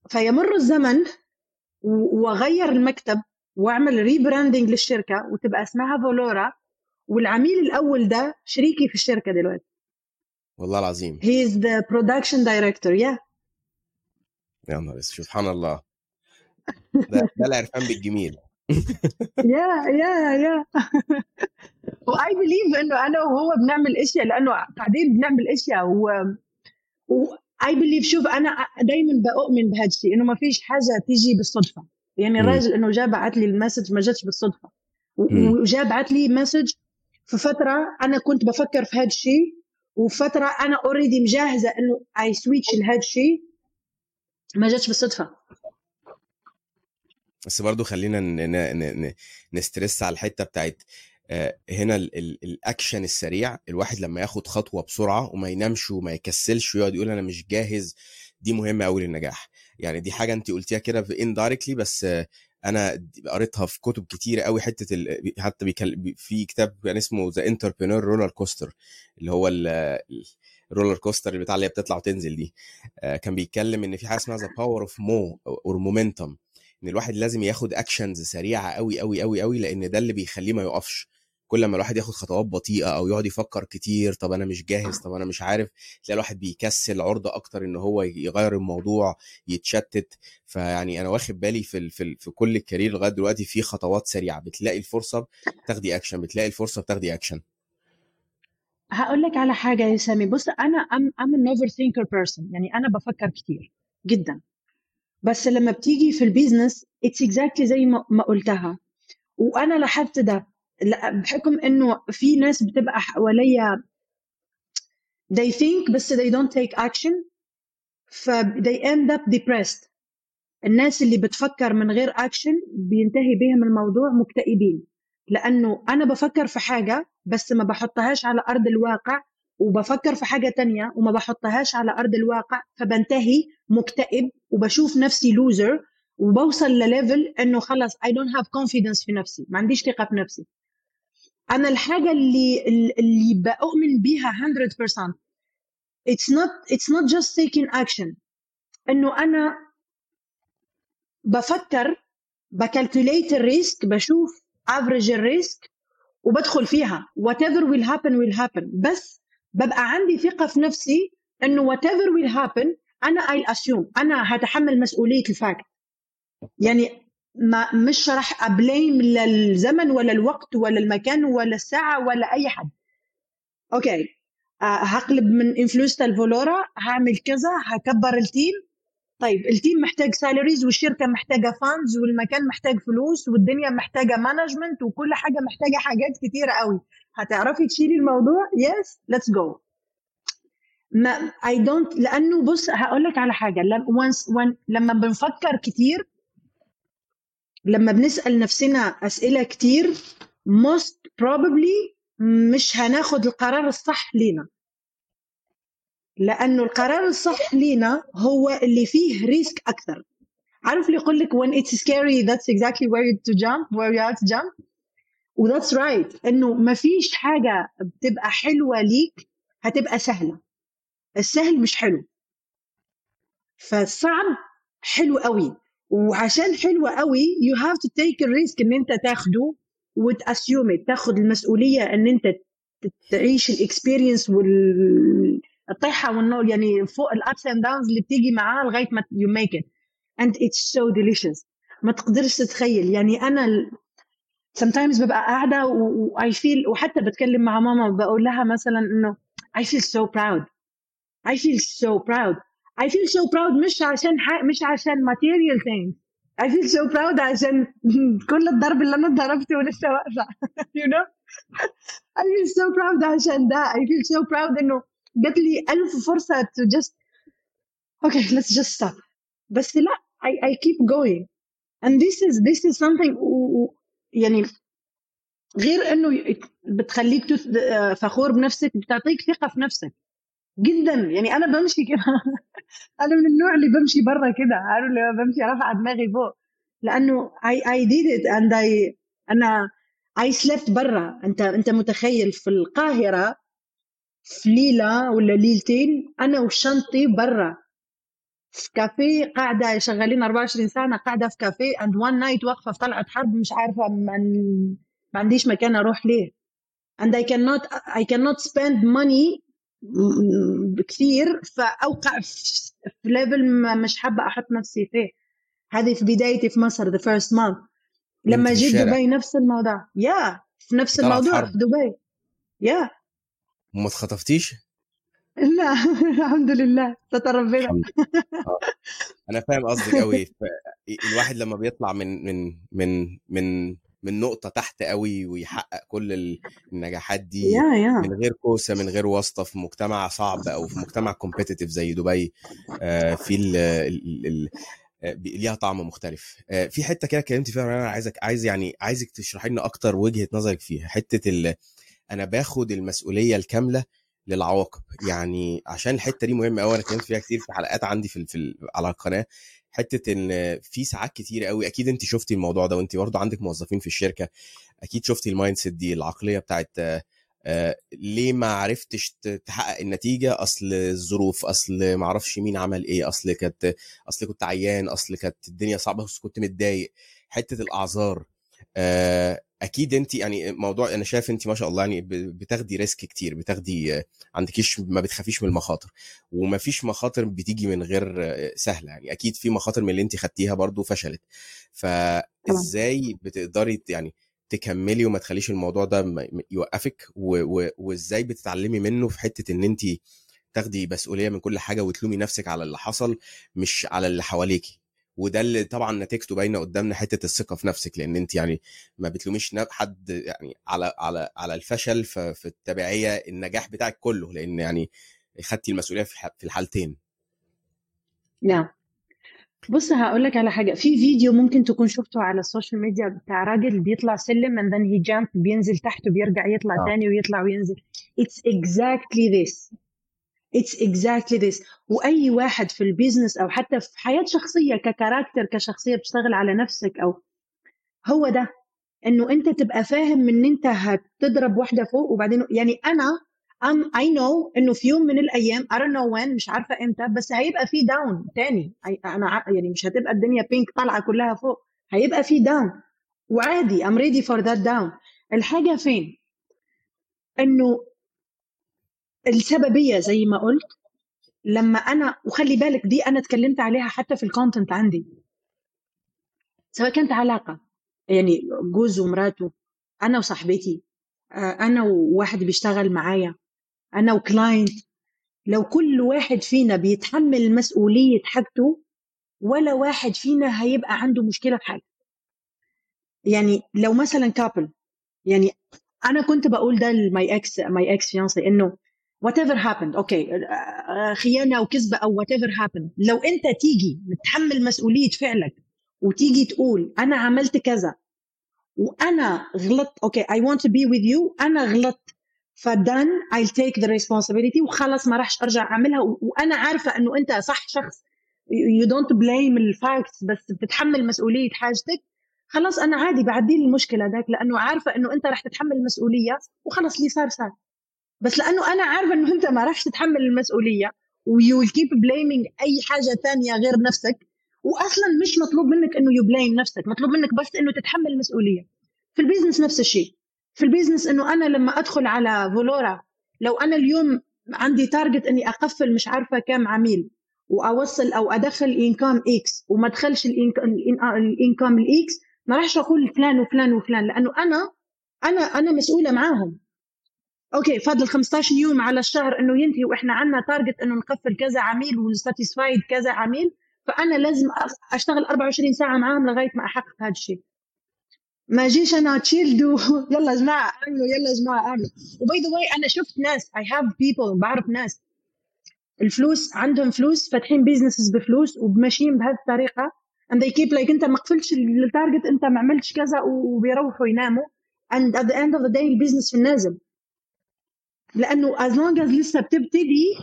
B: فيمر الزمن وغير المكتب واعمل rebranding للشركة وتبقى اسمها فولورا والعميل الأول ده شريكي في الشركة دلوقتي.
A: والله العظيم.
B: He is the production director yeah.
A: يا نهار سبحان الله. ده ده العرفان بالجميل.
B: yeah yeah yeah و I believe إنه أنا وهو بنعمل إشياء لأنه قاعدين بنعمل إشياء و I believe شوف أنا دايما بؤمن بهذا الشيء إنه ما فيش حاجة تيجي بالصدفة. يعني الراجل إنه جاء بعت لي ال message ما جاتش بالصدفة. وجاء بعت لي message في فترة أنا كنت بفكر في هذا الشيء وفترة أنا already مجهزة إنه I switch لهذا الشيء ما جاتش بالصدفة.
A: بس برضو خلينا ن stress على الحتة بتاعت آه، هنا الأكشن السريع الواحد لما ياخد خطوة بسرعة وما ينامش وما يكسلش ويقعد يقول أنا مش جاهز دي مهمة قوي للنجاح. يعني دي حاجة انت قلتيها كده indirectly بس أنا قريتها في كتب كتير قوي حتة ال... حتى بيكل... في كتاب يعني اسمه The Entrepreneur Roller Coaster اللي هو ال roller coaster اللي بتاع اللي بتطلع وتنزل دي. آه، كان بيتكلم إن في حاجة اسمها the power of mo or momentum إن الواحد لازم ياخد actions سريعة قوي قوي قوي قوي لأن ده اللي بيخليه ما يقفش. كل ما الواحد ياخد خطوات بطيئة أو يقعد يفكر كتير طب أنا مش جاهز طب أنا مش عارف تلاقي الواحد بيكسل عرضة أكتر إن هو يغير الموضوع يتشتت. فيعني أنا واخد بالي في في, في كل ال career لغاية دلوقتي في خطوات سريعة. بتلاقي الفرصة بتاخدي اكشن بتلاقي الفرصة بتاخدي اكشن
B: هقول لك على حاجة يا سامي. بص أنا I'm I'm an overthinker person يعني أنا بفكر كتير جدا. بس لما بتيجي في ال business it's exactly زي ما قلتها. وأنا لاحظت ده. بحكم إنه في ناس بتبقى حواليا they think بس they don't take action ف they end up depressed. الناس اللي بتفكر من غير اكشن بينتهي بهم الموضوع مكتئبين. لأنه أنا بفكر في حاجة بس ما بحطهاش على أرض الواقع وبفكر في حاجة تانية وما بحطهاش على أرض الواقع فبنتهي مكتئب وبشوف نفسي لوزر وبوصل لل level إنه خلص I don't have confidence في نفسي ما عنديش ثقة في نفسي. أنا الحاجة اللي اللي بؤمن بيها 100% it's not it's not just taking action. إنه أنا بفكر ب calculate ال risk بشوف average ال risk وبدخل فيها. Whatever will happen will happen. بس ببقى عندي ثقة في نفسي إنه whatever will happen أنا I'll assume أنا هتحمل مسؤولية ال fact يعني ما مش راح أ blame للزمن ولا الوقت ولا المكان ولا الساعة ولا أي حد. okay. آه، هقلب من انفلوستا لفولورا هعمل كذا هكبر ال team. طيب ال team محتاج salaries والشركة محتاجة funds والمكان محتاج فلوس والدنيا محتاجة management وكل حاجة محتاجة حاجات كتيرة قوي. هتعرفي تشيلي الموضوع؟ yes let's go ما I don't لأنه بص هقول لك على حاجة. لما بنفكر كتير لما بنسأل نفسنا أسئلة كتير most probably مش هناخد القرار الصح لينا. لأنه القرار الصح لينا هو اللي فيه risk أكثر. عارف اللي يقول لك when it's scary that's exactly where you to jump where you are to jump و that's right. إنه ما فيش حاجة بتبقى حلوة ليك هتبقى سهلة. السهل مش حلو. فالصعب حلو قوي. وعشان حلوة قوي you have to take ال risk إن أنت تاخده وت assume تاخد المسؤولية إن أنت تعيش ال experience والطيحه والنور يعني فوق ال ups and downs اللي بتيجي معاه لغاية ما you make it and it's so delicious ما تقدرش تتخيل. يعني أنا sometimes ببقى قاعدة واي فيل وحتى بتكلم مع ماما بقول لها مثلا إنه I feel so proud. I feel so proud I feel so proud مش عشان مش عشان material things I feel so proud عشان كل الضرب اللي أنا ضربته ولسه واقفه you know I feel so proud عشان ده I feel so proud انه جات لي ألف فرصة to just okay let's just stop بس لا I, I keep going and this is this is something يعني غير انه بتخليك فخور بنفسك بتعطيك ثقة في نفسك جدا. يعني أنا بمشي كده. أنا من النوع اللي بمشي برا كده. عارف اللي بمشي رافعة دماغي فوق. لأنه I, I did it and I أنا I slept برا. أنت أنت متخيل في القاهرة في ليلة ولا ليلتين أنا وشنطي برا. في كافيه قاعدة شغالين 24 ساعة أنا قاعدة في كافيه and one night واقفة في طلعت حرب مش عارفة ما عنديش مكان أروح ليه. And I cannot I cannot spend money بكثير فأوقع في level ما مش حابة أحط نفسي فيه. هذه في بدايتي في مصر the first month لما جيت دبي نفس الموضوع. يا في نفس الموضوع في دبي. يا
A: وما اتخطفتيش؟
B: لا الحمد لله. ستر ربنا
A: أنا فاهم قصدك قوي الواحد لما بيطلع من من من من من نقطة تحت قوي ويحقق كل النجاحات دي
B: يا يا.
A: من غير كوسة من غير واسطة في مجتمع صعب أو في مجتمع كومبيتيتيف زي دبي. آه، في ال ال ال بي- ليها طعم مختلف. آه، في حتة كده اتكلمت فيها أنا عايزك عايز يعني عايزك تشرحي لنا أكتر وجهة نظرك فيها. حتة ال أنا باخد المسؤولية الكاملة للعواقب. يعني عشان الحتة دي مهمة قوي أنا اتكلمت فيها كتير في حلقات عندي في, في على القناة. حتة إن في ساعات كتير قوي أكيد انت شفتي الموضوع ده وانت برضه عندك موظفين في الشركة. أكيد شفتي ال mindset دي العقلية بتاعت آه، ليه ما عرفتش تحقق النتيجة؟ أصل الظروف أصل ما أعرفش مين عمل إيه. أصل كانت أصل كنت عيان أصل كانت الدنيا صعبة اصل كنت متضايق. حتة الأعذار آه، أكيد انت يعني موضوع أنا شايف انت ما شاء الله يعني بتاخدي ريسك كتير بتاخدي عندكيش ما بتخافيش من المخاطر وما فيش مخاطر بتيجي من غير سهلة يعني أكيد في مخاطر من اللي انت خدتيها برضو فشلت. فإزاي بتقدري يعني تكملي وما تخليش الموضوع ده يوقفك وإزاي بتتعلمي منه في حتة إن انت تاخدي مسؤولية من كل حاجة وتلومي نفسك على اللي حصل مش على اللي حواليكي وده اللي طبعا نتيجته باينة قدامنا حتة الثقة في نفسك لأن أنت يعني ما بتلوميش حد يعني على على على الفشل في التبعية النجاح بتاعك كله لأن يعني خدتي المسؤولية في الحالتين.
B: نعم. بص هقول لك على حاجة. في فيديو ممكن تكون شفته على ال social media بتاع راجل بيطلع سلم and then he jump بينزل تحت وبيرجع يطلع
A: آه.
B: تاني ويطلع وينزل. It's exactly this. It's exactly this. وأي واحد في ال business أو حتى في حياة شخصية ك character كشخصية بتشتغل على نفسك أو هو ده. إنه أنت تبقى فاهم إن أنت هتضرب واحدة فوق وبعدين يعني أنا I'm, I know إنه في يوم من الأيام I don't know when مش عارفة إمتى بس هيبقى في down تاني. أنا يعني مش هتبقى الدنيا بينك طالعة كلها فوق. هيبقى في down وعادي I'm ready for that down. الحاجة فين؟ إنه السببية زي ما قلت لما أنا وخلي بالك دي أنا اتكلمت عليها حتى في ال content عندي. سواء كانت علاقة يعني جوز ومراته أنا وصاحبتي آه، أنا وواحد بيشتغل معايا أنا و client لو كل واحد فينا بيتحمل مسؤولية حاجته ولا واحد فينا هيبقى عنده مشكلة في حاجة. يعني لو مثلا couple يعني أنا كنت بقول ده ل my ex my ex fiancé إنه whatever happened okay خيانة أو كذبه أو whatever happened لو أنت تيجي متحمل مسؤولية فعلك وتيجي تقول أنا عملت كذا وأنا غلطت okay I want to be with you أنا غلطت ف then I'll take the responsibility وخلص ما راحش أرجع أعملها وأنا عارفة إنه أنت صح شخص you don't blame ال facts بس بتتحمل مسؤولية حاجتك. خلاص أنا عادي بعدي المشكلة ذاك لأنه عارفة إنه أنت رح تتحمل المسؤوليه وخلص اللي صار صار. بس لأنه أنا عارفة إنه أنت ما راحش تتحمل المسؤولية و you will keep blaming أي حاجة ثانية غير نفسك. واصلا مش مطلوب منك إنه you blame نفسك مطلوب منك بس إنه تتحمل المسؤولية. في ال business نفس الشيء. في ال business إنه أنا لما أدخل على فولورا لو أنا اليوم عندي target إني أقفل مش عارفة كم عميل وأوصل أو أدخل income X وما أدخلش ال income ال X ما راحش أقول فلان وفلان وفلان لأنه أنا أنا أنا مسؤولة معاهم. okay فاضل 15 يوم على الشهر إنه ينتهي وإحنا عندنا target إنه نقفل كذا عميل ون satisfied كذا عميل فأنا لازم أشتغل 24 ساعة معاهم لغاية ما أحقق هذا الشيء. ما جيش أنا chilled يلا يا جماعة اعملوا يلا يا جماعة اعملوا و by the way أنا شفت ناس I have people بعرف ناس. الفلوس عندهم فلوس فاتحين businesses بفلوس وماشيين بهذه الطريقة and they keep like أنت ما قفلتش ال target أنت ما عملتش كذا وبيروحوا يناموا. And at the end of the day ال business في النازل. لأنه as long as لسه بتبتدي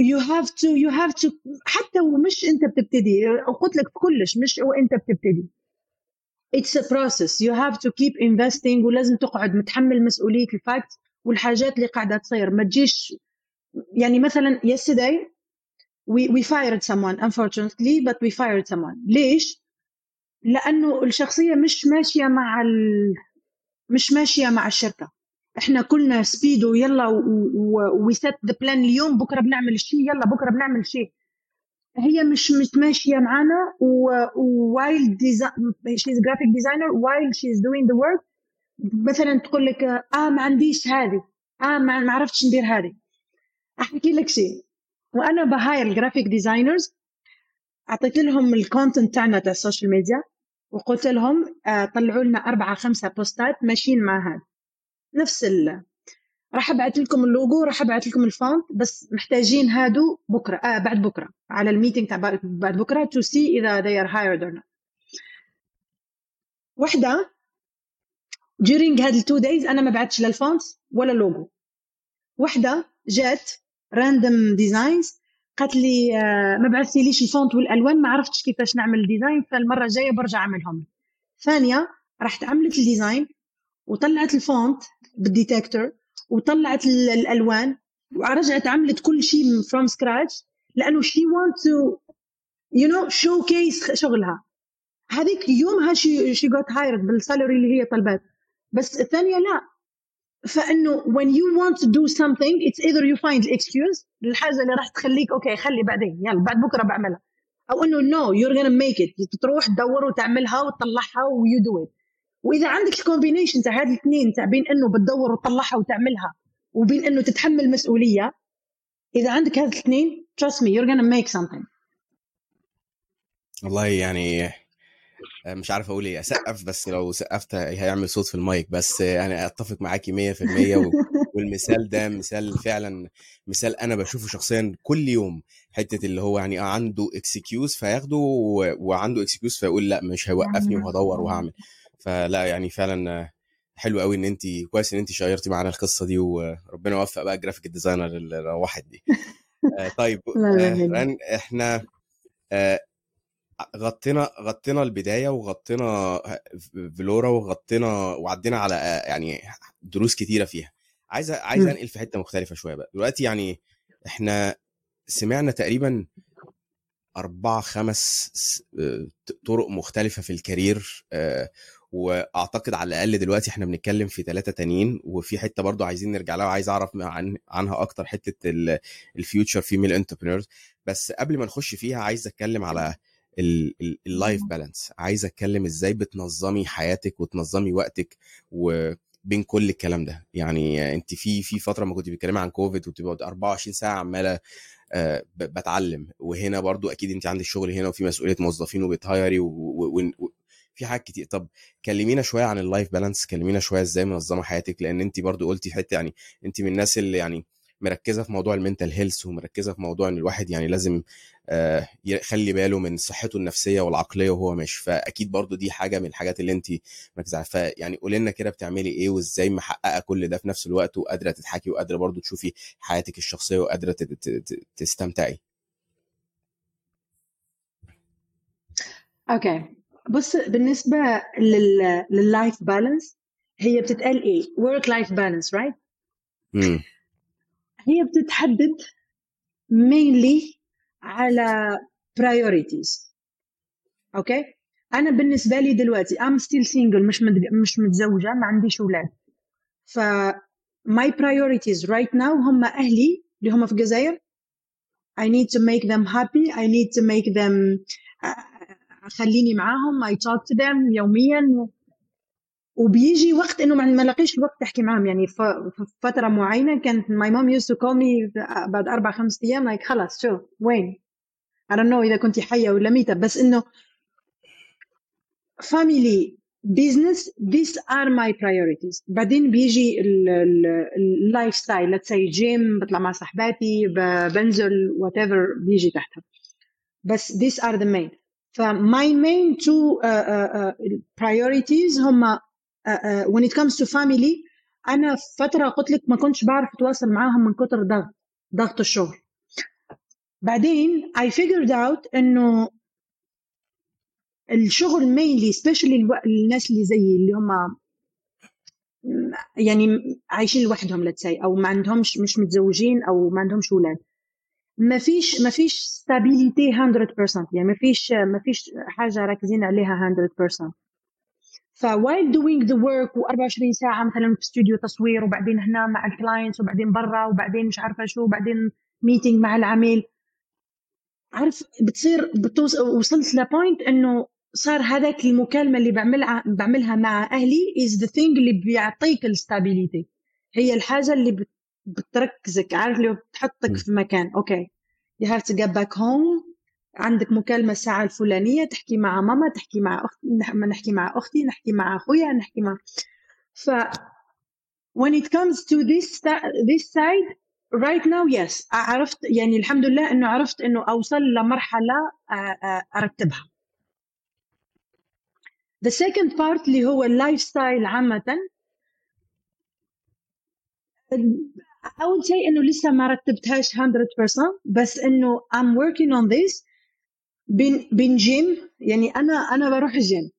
B: you have to you have to حتى ومش أنت بتبتدي قلت لك كلش مش وأنت بتبتدي. It's a process. You have to keep investing ولازم تقعد متحمل مسؤولية ال fact والحاجات اللي قاعدة تصير. ما تجيش يعني مثلا yesterday we, we fired someone unfortunately but we fired someone. ليش؟ لأنه الشخصية مش ماشية مع ال... مش ماشية مع الشركة. إحنا كلنا speed ويلا و set the plan اليوم بكرة بنعمل شيء يلا بكرة بنعمل شيء. هي مش متماشية معانا و while she's graphic designer while she's doing the work مثلا تقول لك آه ما عنديش هذه. آه ما عرفتش ندير هذه. أحكي لك شيء. وأنا ب hire ال graphic designers أعطيت لهم ال content تاعنا تاع ال social media وقلت لهم آه، طلعوا لنا أربعة خمسة posts ماشيين مع هذا. نفس ال راح أبعث لكم اللوجو راح أبعث لكم ال font بس محتاجين هادو بكرة آه بعد بكرة على ال meeting تاع بعد بكرة to see إذا they are hired or not. وحدة during هاد ال two days أنا ما بعتش لا ال font ولا اللوجو. وحدة جات random designs قالت لي آه، ما بعثتيليش ال font والألوان ما عرفتش كيفاش نعمل ال design فالمرة الجاية برجع أعملهم. ثانية راحت عملت ال design وطلعت ال font بال detector وطلعت الألوان ورجعت عملت كل شيء from scratch لأنه she want to you know showcase شغلها. هذيك يومها she she got hired بال salary اللي هي طلبت. بس الثانية لا. فإنه when you want to do something it's either you find excuse الحاجة اللي راح تخليك okay خلي بعدين يلا بعد بكرة بعملها. أو إنه no you're gonna make it. تروح تدور وتعملها وتطلعها و you do it. وإذا عندك ال combination تاع هاد الاثنين تاع بين إنه بتدور وتطلعها وتعملها وبين إنه تتحمل مسؤولية إذا عندك هاد الاثنين trust me you're gonna make something.
A: والله يعني آه، مش عارف أقول إيه أسقف بس لو سقفت هيعمل صوت في المايك بس يعني أتفق معاكي 100% والمثال ده مثال فعلا مثال أنا بشوفه شخصيا كل يوم حتة اللي هو يعني عنده excuse فياخده وعنده excuse فيقول لأ مش هيوقفني وهدور وهعمل. فلا يعني فعلا حلو قوي إن انت كويس إن انت share تي معانا القصة دي وربنا يوفق بقى ال graphic designer اللي روحت دي. آه، طيب آه، إحنا غطينا غطينا البداية وغطينا فلورا وغطينا وعدينا على يعني دروس كتيرة فيها. عايز عايز أنقل في حتة مختلفة شوية بقى. دلوقتي يعني إحنا سمعنا تقريبا أربع خمس طرق مختلفة في ال career آه، وأعتقد على الأقل دلوقتي إحنا بنتكلم في ثلاثة تانيين وفي حتة برضو عايزين نرجع لها وعايز أعرف عن عنها أكتر حتة ال future female entrepreneurs بس قبل ما نخش فيها عايز أتكلم على ال life balance عايز أتكلم إزاي بتنظمي حياتك وتنظمي وقتك وبين كل الكلام ده. يعني أنت في في فترة ما كنت بتتكلمي عن كوفيد وبتبقى 24 ساعة عمالة آه، بتعلم. وهنا برضو أكيد أنت عندك شغل هنا وفي مسؤولية موظفين وبت hire ي وفي حاجات كتير. طب كلمينا شوية عن ال life balance كلمينا شوية إزاي منظمة حياتك لأن انت برضو قلتي في حتة يعني انت من الناس اللي يعني مركزة في موضوع ال mental health ومركزة في موضوع إن الواحد يعني لازم آه، يخلي باله من صحته النفسية والعقلية وهو ماشي. فأكيد برضو دي حاجة من الحاجات اللي انت مركزة فيعني قولي لنا كده بتعملي إيه وإزاي محققة كل ده في نفس الوقت وقادرة تضحكي وقادرة برضو تشوفي حياتك الشخصية وقادرة تستمتعي؟
B: okay بص بالنسبة لل life balance هي بتتقال إيه؟ work life balance right هي بتتحدد mainly على priorities. okay أنا بالنسبة لي دلوقتي I'm still single مش مش متزوجة ما عنديش أولاد. ف my priorities right now هم أهلي اللي هم في الجزائر. I need to make them happy I need to make them خليني معاهم I talk to them يوميا. وبيجي وقت إنه ما لاقيش الوقت تحكي معاهم. يعني فترة معينة كانت my mom used to call me بعد أربع خمس أيام like خلاص شو؟ وين؟ I don't know إذا كنت حية ولا ميتة. بس إنه family business these are my priorities. بعدين بيجي ال lifestyle let's say gym بطلع مع صحباتي بنزل whatever بيجي تحتها. بس these are the main. ف my main two uh, uh, uh, priorities هم uh, when it comes to family أنا فترة قلت لك ما كنتش بعرف أتواصل معاهم من كتر ضغط ضغط الشغل. بعدين I figured out إنه الشغل mainly especially الناس اللي زيي اللي هم يعني عايشين لوحدهم say أو ما عندهمش مش متزوجين أو ما عندهمش أولاد. ما فيش ما فيش stability 100% يعني ما فيش ما فيش حاجة راكزين عليها 100% ف while doing the work و24 ساعة مثلا في استوديو تصوير وبعدين هنا مع ال clients وبعدين برا وبعدين مش عارفة شو وبعدين meeting مع العميل. عارف بتصير بتوص... وصلت ل point إنه صار هذاك المكالمة اللي بعملها بعملها مع أهلي is the thing اللي بيعطيك ال stability هي الحاجة اللي بتركزك عارف اللي بتحطك في مكان. okay. You have to get back home. عندك مكالمة الساعة الفلانية تحكي مع ماما تحكي مع أخت نحكي مع أختي نحكي مع أخويا نحكي مع ف when it comes to this this side right now yes. عرفت يعني الحمد لله إنه عرفت إنه أوصل لمرحلة أرتبها. The second part اللي هو ال lifestyle عامة أول شيء إنه لسه ما رتبتهاش 100% بس إنه I'm working on this. بين بين جيم يعني أنا أنا بروح الجيم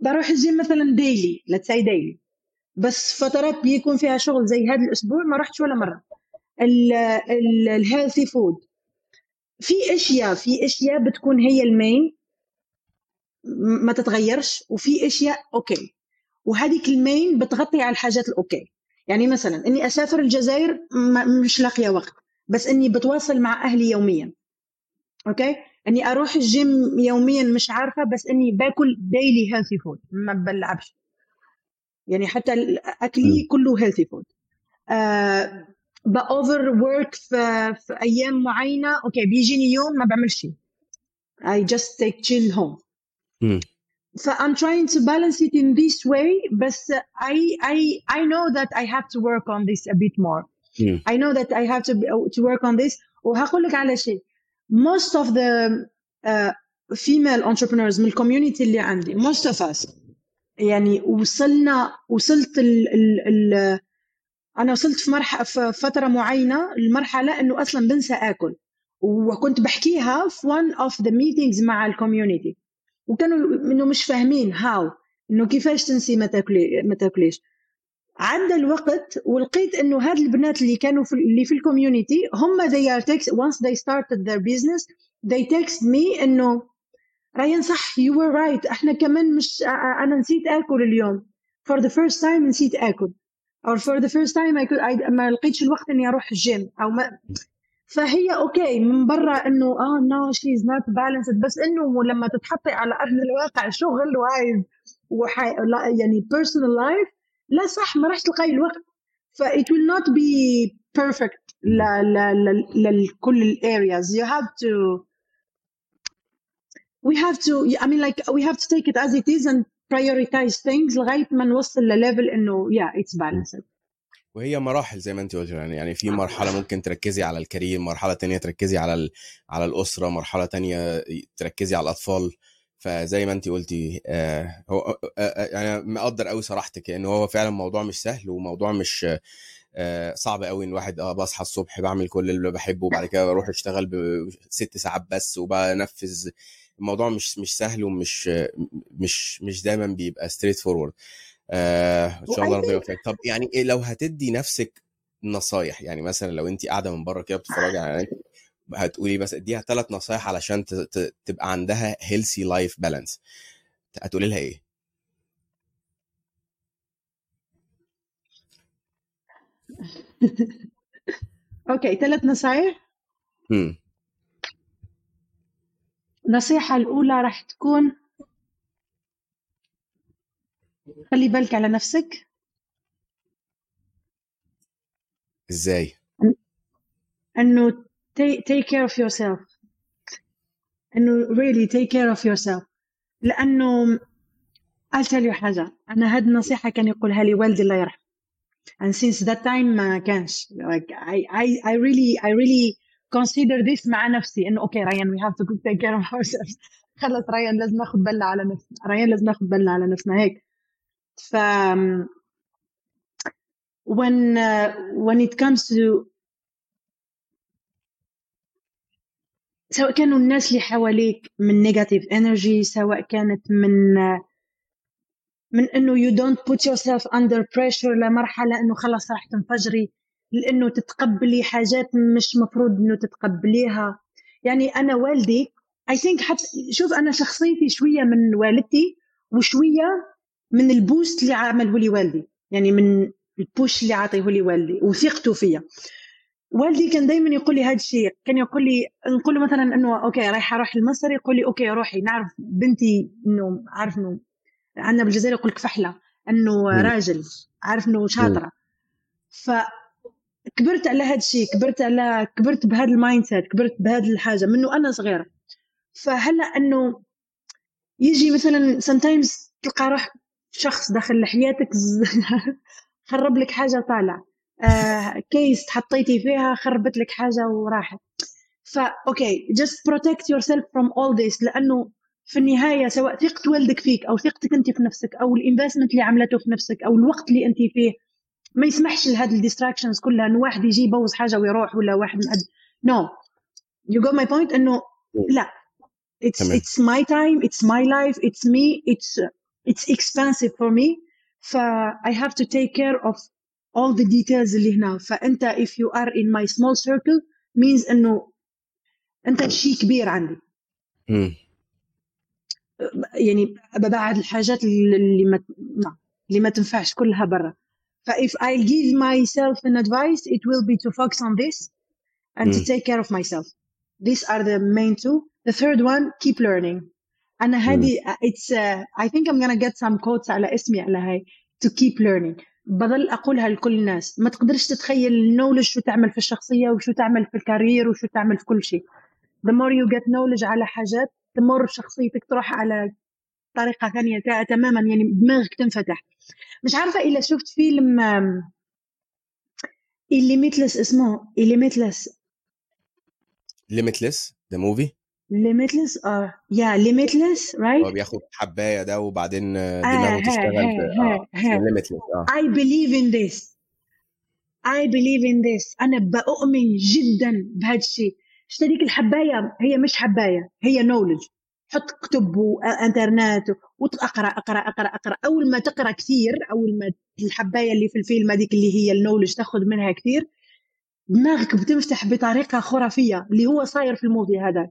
B: بروح الجيم مثلا daily let's say daily بس فترات بيكون فيها شغل زي هذا الأسبوع ما رحتش ولا مرة. ال healthy food في أشياء في أشياء بتكون هي ال main ما تتغيرش وفي أشياء okay وهذيك ال main بتغطي على الحاجات ال okay يعني مثلا إني أسافر الجزائر مش لاقية وقت بس إني بتواصل مع أهلي يوميا okay؟ إني أروح الجيم يوميا مش عارفة بس إني باكل daily healthy food ما بلعبش. يعني حتى أكلي كله هيلثي فود آه باوفر ورك في, في أيام معينة أوكي بيجيني يوم ما بعملش شيء. I just take chill home. ف I'm trying to balance it in this way بس I I I know that I have to work on this a bit more mm. I know that I have to to work on this وهقول لك على شيء most of the uh, female entrepreneurs من الكوميونتي اللي عندي most of us يعني وصلنا وصلت ال ال ال انا وصلت في مرحله في فتره معينه المرحله انه اصلا بنسى اكل وكنت بحكيها في one of the meetings مع الكوميونتي وكانوا إنه مش فاهمين how إنه كيفاش تنسي ما تاكلي ما تاكليش. عدى الوقت ولقيت إنه هاد البنات اللي كانوا في اللي في ال community هم they are text once they started their business they text me إنه ريان صح you were right إحنا كمان مش أنا نسيت آكل اليوم. For the first time نسيت آكل. Or for the first time I could I ما لقيتش الوقت إني أروح الجيم أو ما فهي okay من برا إنه آه no she is not balanced بس إنه لما تتحطي على أرض الواقع شغل wise وحي... يعني personal life لا صح ما راح تلقاي الوقت. ف it will not be perfect لكل ال areas you have to we have to I mean like we have to take it as it is and prioritize things لغاية ما نوصل لل level إنه yeah it's balanced.
A: وهي مراحل زي ما انت قلت يعني يعني في مرحلة ممكن تركزي على ال career مرحلة تانية تركزي على ال... على الأسرة مرحلة تانية تركزي على الأطفال. فزي ما انت قلتي آه هو آه آه يعني مقدر قوي صراحتك ان هو فعلا موضوع مش سهل وموضوع مش آه صعب قوي إن واحد آه بصحى الصبح بعمل كل اللي بحبه وبعد كده بروح أشتغل بست ساعات بس وبنفذ الموضوع مش مش سهل ومش مش مش دايما بيبقى straightforward آه إن شاء الله ربنا يوفقك. طب يعني إيه لو هتدي نفسك نصايح؟ يعني مثلا لو انت قاعدة من بره كده بتتفرجي على هتقولي بس اديها ثلاث نصايح علشان تبقى عندها healthy life balance هتقولي لها إيه؟
B: أوكي ثلاث نصايح. النصيحة الأولى راح تكون خلي بالك على نفسك.
A: إزاي؟
B: إنه take care of yourself. إنه really take care of yourself. لأنه I'll tell you حاجة. أنا هاد النصيحة كان يقولها لي والدي الله يرحمه. And since that time ما كانش. Like I, I, I really I really consider this مع نفسي. إنه okay ريان we have to take care of ourselves. خلص ريان لازم ناخذ بالنا على نفسنا. ريان لازم ناخذ بالنا على نفسنا. هيك. ف when uh, when it comes to سواء كانوا الناس اللي حواليك من negative energy سواء كانت من من إنه you don't put yourself under pressure لمرحلة إنه خلص راح تنفجري لإنه تتقبلي حاجات مش مفروض إنه تتقبليها. يعني أنا والدي I think حتى شوف أنا شخصيتي شوية من والدتي وشوية من ال boost اللي عمله لي والدي. يعني من ال push اللي عاطيه لي والدي وثقته فيا. والدي كان دائما يقول لي هذا الشيء كان يقول لي نقول له مثلا إنه okay رايحة أروح لمصر يقول لي okay روحي. نعرف بنتي إنه عارف إنه عندنا بالجزائر يقول لك فحلة إنه راجل عارف إنه شاطرة. ف كبرت على هذا الشيء كبرت على كبرت بهذا ال mindset كبرت بهذه الحاجة منه أنا صغيرة. فهلا إنه يجي مثلا sometimes تلقى روح شخص داخل لحياتك خرب لك حاجة طالع. آه كيس حطيتي فيها خربت لك حاجة وراحت. فا okay just protect yourself from all this لأنه في النهاية سواء ثقه والدك فيك أو ثقتك أنت في نفسك أو ال investment اللي عملته في نفسك أو الوقت اللي أنت فيه ما يسمحش لهذه ال distractions كلها إنه واحد يجي يبوظ حاجة ويروح ولا واحد no you got my point إنه لا. It's
A: تمام.
B: it's my time it's my life it's me it's it's expensive for me ف I have to take care of all the details اللي هنا فانت if you are in my small circle means انه انت شيء كبير عندي
A: مم.
B: يعني ببعد الحاجات اللي ما ما- اللي ما تنفعش كلها برا ف if I give myself an advice it will be to focus on this and to
A: مم.
B: take care of myself these are the main two the third one keep learning أنا هذه uh, I think I'm gonna get some quotes على اسمي على هاي to keep learning. بظل أقولها لكل الناس ما تقدرش تتخيل النولج شو تعمل في الشخصية وشو تعمل في الكارير وشو تعمل في كل شيء. The more you get knowledge على حاجات the more شخصيتك تروح على طريقة ثانية تا- تماما يعني دماغك تنفتح. مش عارفة إلا شفت فيلم Limitless اسمه Limitless
A: limitless the movie
B: Limitless آه يا Limitless
A: هو
B: right
A: بياخد حباية ده وبعدين دماغه تشتغل
B: ها
A: آه
B: I believe in this. I believe in this. أنا بأؤمن جدا بهذا الشيء. اشتريك الحباية هي مش حباية هي knowledge. حط كتب وإنترنت وتقرأ أقرأ أقرأ أقرأ. أول ما تقرأ كثير أول ما الحباية اللي في الفيلم هذيك اللي هي النولج تاخذ منها كثير دماغك بتنفتح بطريقة خرافية اللي هو صاير في الموفي هذا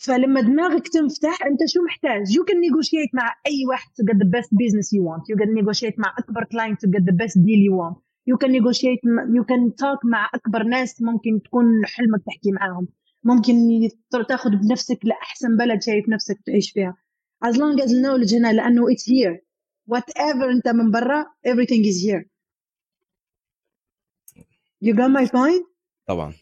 B: فلما دماغك تنفتح انت شو محتاج you can negotiate مع اي واحد to get the best business you want you can negotiate مع اكبر client to get the best deal you want you can negotiate you can talk مع اكبر ناس ممكن تكون حلمك تحكي معاهم ممكن تاخذ بنفسك لاحسن بلد شايف نفسك تعيش فيها as long as knowledge هنا لأنه it's here whatever انت من برا everything is here you got my point
A: طبعا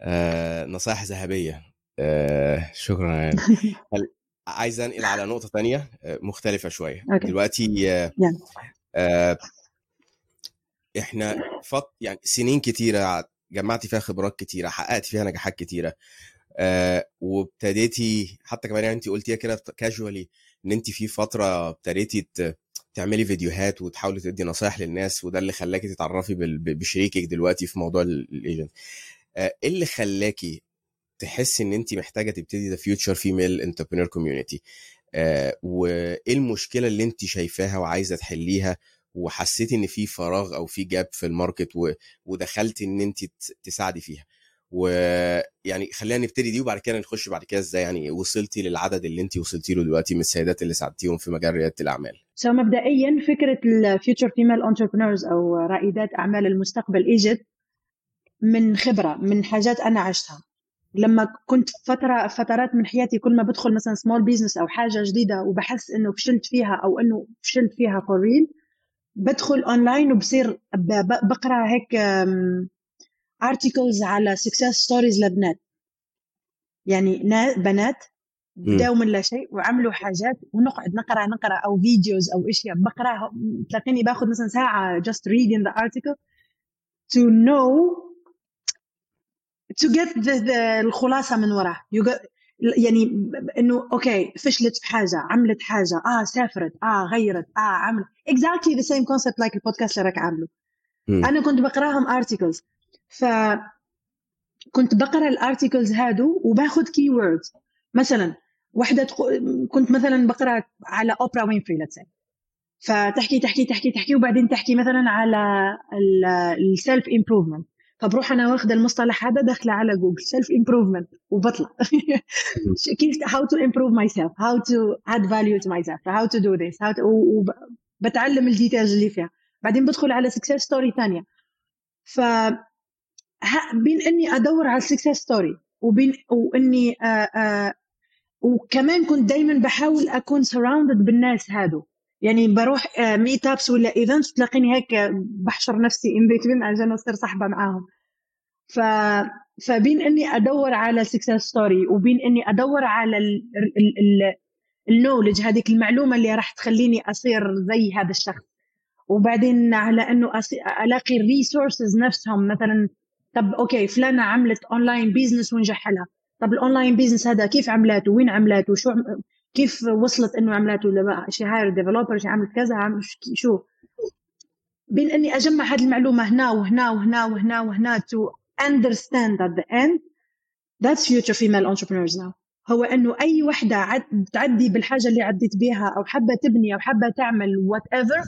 A: آه نصائح ذهبية. آه شكرا. يعني عايز أنقل على نقطة تانية؟ آه، مختلفة شوية.
B: أوكي.
A: دلوقتي آه. آه إحنا فط يعني سنين كتيرة جمعتي فيها خبرات كتيرة حققت فيها نجاحات كتيرة. آه وابتديتي حتى كمان يعني انت قلتيها كده casually إن انت في فترة ابتديتي تعملي فيديوهات وتحاولي تدي نصايح للناس وده اللي خلاكي تتعرفي بشريكك دلوقتي في موضوع ال agent إيه اللي خلاكي تحسي إن انت محتاجة تبتدي the future female entrepreneur community وإيه المشكلة اللي انت شايفاها وعايزة تحليها وحسيتي إن في فراغ أو في gap في ال market و... ودخلتي إن انت تساعدي فيها؟ ويعني خلينا نبتدي دي وبعد كده نخش بعد كده إزاي يعني وصلتي للعدد اللي انت وصلتي له دلوقتي من السيدات اللي ساعدتيهم في مجال ريادة
B: الأعمال؟ so مبدئيا فكرة ال future female entrepreneurs أو رائدات أعمال المستقبل اجت من خبرة من حاجات أنا عشتها. لما كنت فترة فترات من حياتي كل ما بدخل مثلا small business أو حاجة جديدة وبحس إنه فشلت فيها أو إنه فشلت فيها for real بدخل اونلاين وبصير بقرأ هيك articles على success stories لبنات. يعني نا- بنات بداوا من لا شيء وعملوا حاجات ونقعد نقرأ نقرأ أو videos أو أشياء. بقرأها تلاقيني باخذ مثلا ساعة just reading the article to know to get the, the الخلاصة من وراه. You يعني إنه okay فشلت في حاجة عملت حاجة آه سافرت آه غيرت آه عملت exactly the same concept like البودكاست اللي راك عامله. أنا كنت بقراهم articles ف كنت بقرأ ال articles هادو وباخذ keywords مثلا وحدة تقو... كنت مثلا بقرأ على اوبرا وينفري let's فتحكي تحكي تحكي تحكي وبعدين تحكي مثلا على ال self improvement فبروح أنا واخدة المصطلح هذا داخلة على جوجل self improvement وبطلع. كيف how to improve myself how to add value to myself how to do this how to وبتعلم ال details اللي فيها. بعدين بدخل على success story ثانية. ف بين إني أدور على ال success story وبين وإني آه آه وكمان كنت دائما بحاول أكون surrounded بالناس هادو. يعني بروح meet ups ولا events تلاقيني هيك بحشر نفسي in between عشان أصير صاحبة معاهم. ف فبين إني أدور على success story وبين إني أدور على ال knowledge هذيك المعلومة اللي راح تخليني أصير زي هذا الشخص. وبعدين على إنه ألاقي ال resources نفسهم مثلا طب okay فلانة عملت online business ونجح لها. طب ال online business هذا كيف عملاته؟ وين عملاته؟ شو كيف وصلت إنه عملاته she hired developer she عملت كذا عمل شو بين إني أجمع هذه المعلومة هنا وهنا وهنا وهنا وهنا to understand at the end. That's future female entrepreneurs now. هو إنه أي وحدة تعدي بالحاجة اللي عديت بها أو حابة تبني أو حابة تعمل whatever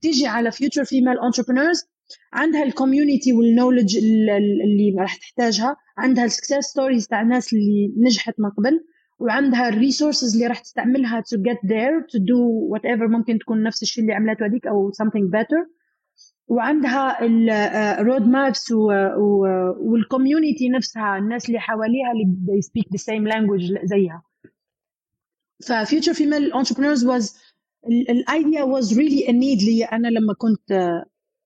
B: تيجي على future female entrepreneurs. عندها ال community وال knowledge اللي راح تحتاجها. عندها ال success stories تاع الناس اللي نجحت من قبل. وعندها ال resources اللي راح تستعملها to get there to do whatever ممكن تكون نفس الشيء اللي عملته هذيك أو something better. وعندها ال road maps وال community نفسها الناس اللي حواليها اللي they speak the same language زيها. ف future female entrepreneurs was ال idea was really a need لي. أنا لما كنت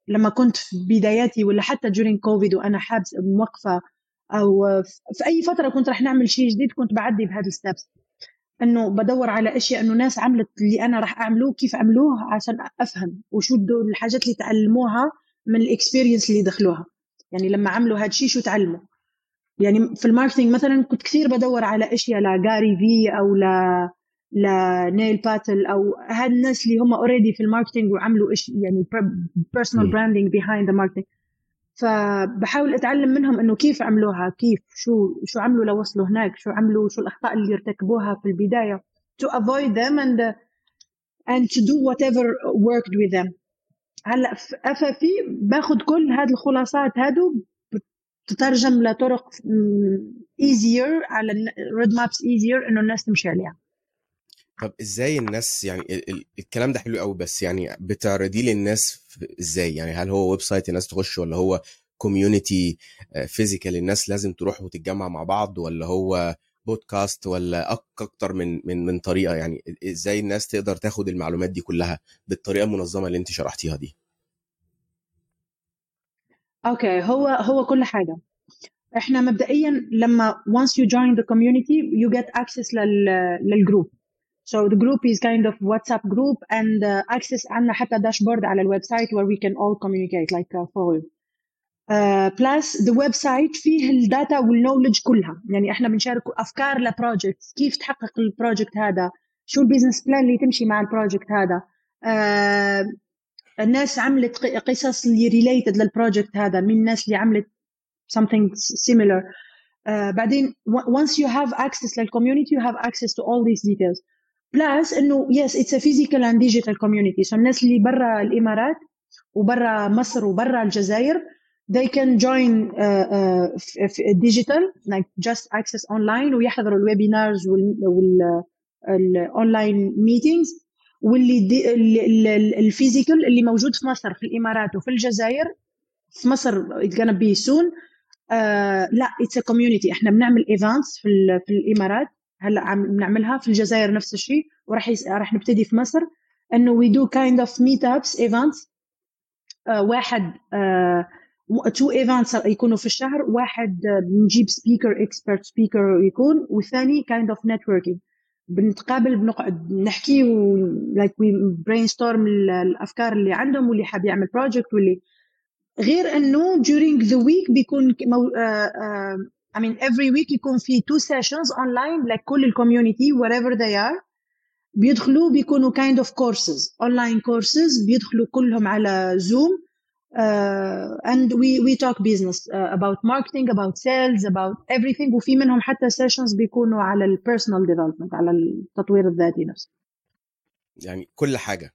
B: لما كنت في بداياتي ولا حتى during كوفيد وأنا حابس موقفة أو في أي فترة كنت راح نعمل شيء جديد كنت بعدي بهذه ال steps إنه بدور على أشياء إنه ناس عملت اللي أنا راح اعمله كيف عملوه عشان أفهم وشو الحاجات اللي تعلموها من ال experience اللي دخلوها. يعني لما عملوا هذا الشيء شو تعلموا؟ يعني في ال marketing مثلا كنت كثير بدور على أشياء ل Gary Vee أو ل لنيل باتل أو هاد الناس اللي هم already في ال marketing وعملوا إيش يعني personal branding behind the marketing فبحاول أتعلم منهم إنه كيف عملوها كيف شو شو عملوا لوصلوا هناك شو عملوا شو الأخطاء اللي ارتكبوها في البداية to avoid them and and to do whatever worked with them. هلأ في باخذ كل هذه الخلاصات هادو تترجم لطرق easier على road maps easier إنه الناس تمشي عليها.
A: طب إزاي الناس يعني الكلام ده حلو قوي بس يعني بتعرضيه للناس إزاي؟ يعني هل هو website الناس تخش ولا هو community physical الناس لازم تروح وتتجمع مع بعض ولا هو بودكاست ولا أكتر من من من طريقة؟ يعني إزاي الناس تقدر تاخد المعلومات دي كلها بالطريقة المنظمة اللي أنت شرحتيها دي؟
B: okay هو هو كل حاجة. إحنا مبدئيا لما once you join the community you get access لل لل group So the group is kind of WhatsApp group and uh, access عنا حتى dashboard على الويب سايت where we can all communicate like a forum. Uh, plus the website فيه الداتا والنولج كلها يعني احنا بنشارك افكار لبروجكت كيف تحقق البروجكت هذا شو البيزنس بلان اللي تمشي مع البروجكت هذا uh, الناس عملت قصص اللي ريليتد للبروجكت هذا من الناس اللي عملت something similar uh, بعدين once you have access للcommunity you have access to all these details plus إنه yes it's a physical and digital community so الناس اللي برا الإمارات وبرا مصر وبرا الجزائر they can join uh, uh, digital like just access online ويحضروا ال webinars وال online meetings واللي ال physical اللي موجود في مصر في الإمارات وفي الجزائر في مصر it's gonna be soon. Uh, لا it's a community إحنا بنعمل events في, في الإمارات. هلا عم بنعملها في الجزائر نفس الشيء وراح يس... راح نبتدي في مصر. إنه we do kind of meet ups events واحد تو uh, events يكونوا في الشهر. واحد بنجيب speaker expert speaker يكون. والثاني kind of networking بنتقابل بنقعد نحكي و like we brainstorm الأفكار اللي عندهم واللي حاب يعمل project واللي غير إنه during the week بيكون I mean every week يكون في two sessions online لكل الكوميونتي wherever they are. بيدخلوا بيكونوا kind of courses online courses بيدخلوا كلهم على Zoom uh, and we we talk business uh, about marketing about sales about everything. وفي منهم حتى sessions بيكونوا على ال personal development على التطوير الذاتي نفسه.
A: يعني كل حاجة.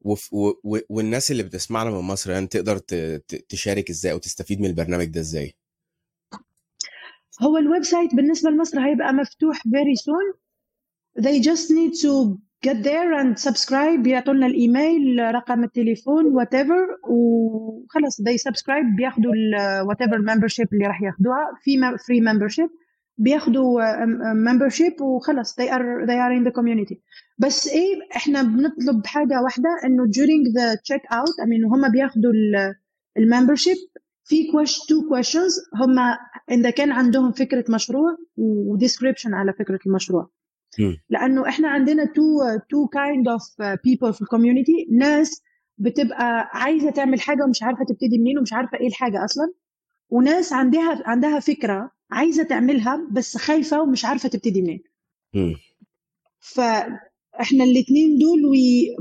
A: وف و و والناس اللي بتسمعنا من مصر يعني تقدر تشارك إزاي أو تستفيد من البرنامج ده إزاي؟
B: هو ال website بالنسبة لمصر هيبقى مفتوح very soon they just need to get there and subscribe يعطوا لنا الايميل رقم التليفون whatever وخلص they subscribe بياخدوا whatever membership اللي راح ياخدوها في free membership بياخدوا membership وخلص they are they are in the community بس إيه إحنا بنطلب حاجة واحدة انه during the check out I mean هم بياخدوا ال membership في two questions هم إذا كان عندهم فكرة مشروع و description على فكرة المشروع. لأنه إحنا عندنا two two kind of people في ال community ناس بتبقى عايزة تعمل حاجة ومش عارفة تبتدي منين ومش عارفة إيه الحاجة أصلا. وناس عندها عندها فكرة عايزة تعملها بس خايفة ومش عارفة تبتدي منين. فاحنا الاثنين دول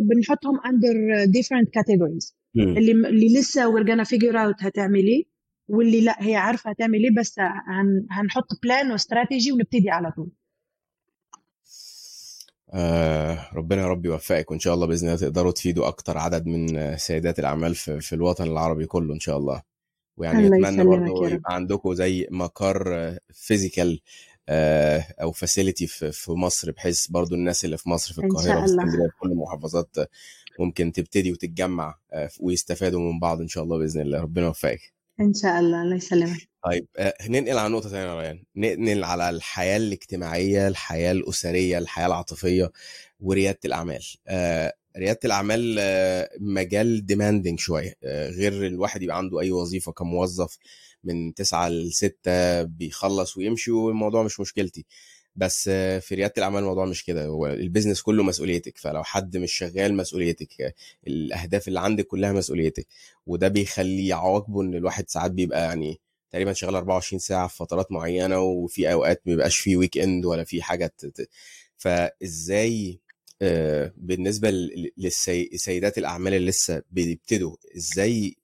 B: بنحطهم under different categories اللي اللي لسه we're gonna figure out هتعمل إيه واللي لأ هي عارفة هتعمل إيه بس هن هنحط plan و strategy ونبتدي على طول.
A: آه ربنا يا رب يوفقك وإن شاء الله بإذن الله تقدروا تفيدوا أكتر عدد من سيدات الأعمال في, في الوطن العربي كله إن شاء الله. ويعني أتمنى برضه يبقى عندكم زي مقر physical آه أو facility في, في مصر بحيث برضه الناس اللي في مصر في القاهرة وفي اسكندرية في كل المحافظات ممكن تبتدي وتتجمع آه ويستفادوا من بعض إن شاء الله بإذن الله. ربنا يوفقك.
B: إن شاء الله. الله يسلمك.
A: طيب ننقل على نقطة ثانية يا ريان. ننقل على الحياة الاجتماعية الحياة الأسرية الحياة العاطفية وريادة الأعمال. ريادة الأعمال مجال demanding شوية. غير الواحد يبقى عنده أي وظيفة كموظف من 9 ل 6 بيخلص ويمشي والموضوع مش مشكلتي. بس في ريادة الأعمال الموضوع مش كده. هو ال business كله مسؤوليتك. فلو حد مش شغال مسؤوليتك. الأهداف اللي عندك كلها مسؤوليتك. وده بيخلي عواقبه إن الواحد ساعات بيبقى يعني تقريبا شغال 24 ساعة في فترات معينة وفي أوقات ما بيبقاش في weekend ولا في حاجة فإزاي بالنسبة لسيدات الأعمال اللي لسه بيبتدوا إزاي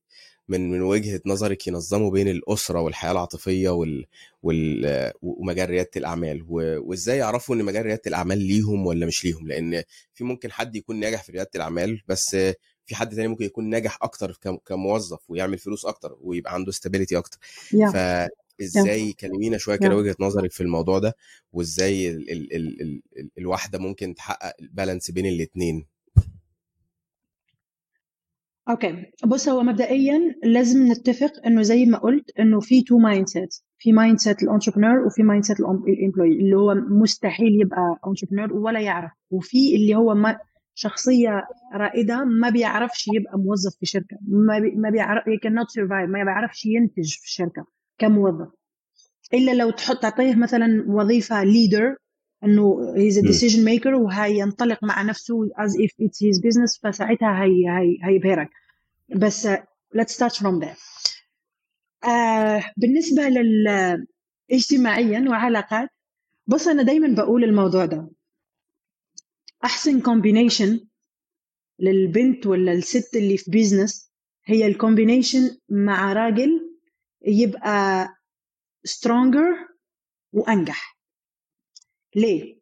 A: من من وجهة نظرك ينظموا بين الأسرة والحياة العاطفية وال, وال ومجال ريادة الأعمال؟ وإزاي يعرفوا إن مجال ريادة الأعمال ليهم ولا مش ليهم؟ لأن في ممكن حد يكون ناجح في ريادة الأعمال بس في حد تاني ممكن يكون ناجح أكتر كموظف ويعمل فلوس أكتر ويبقى عنده استابيليتي أكتر. yeah. فازاي كلمينا شوية كده وجهة نظرك في الموضوع ده وإزاي ال ال ال ال ال الواحدة ممكن تحقق ال balance بين الاثنين
B: okay. بص هو مبدئيا لازم نتفق إنه زي ما قلت إنه في two mindset في mindset ال entrepreneur وفي mindset ال employee اللي هو مستحيل يبقى entrepreneur ولا يعرف. وفي اللي هو ما شخصية رائدة ما بيعرفش يبقى موظف في شركة. ما بي ما بيعرف cannot ما بيعرفش ينتج في الشركة كموظف. إلا لو تحط تعطيه مثلا وظيفة leader إنه he's a decision maker وهينطلق مع نفسه as if it's his business فساعتها هي هي هيبهرك بس let's start from there. آه بالنسبة لل اجتماعيا وعلاقات بص أنا دايما بقول الموضوع ده. أحسن combination للبنت ولا الست اللي في business هي ال combination مع راجل يبقى stronger وأنجح. ليه؟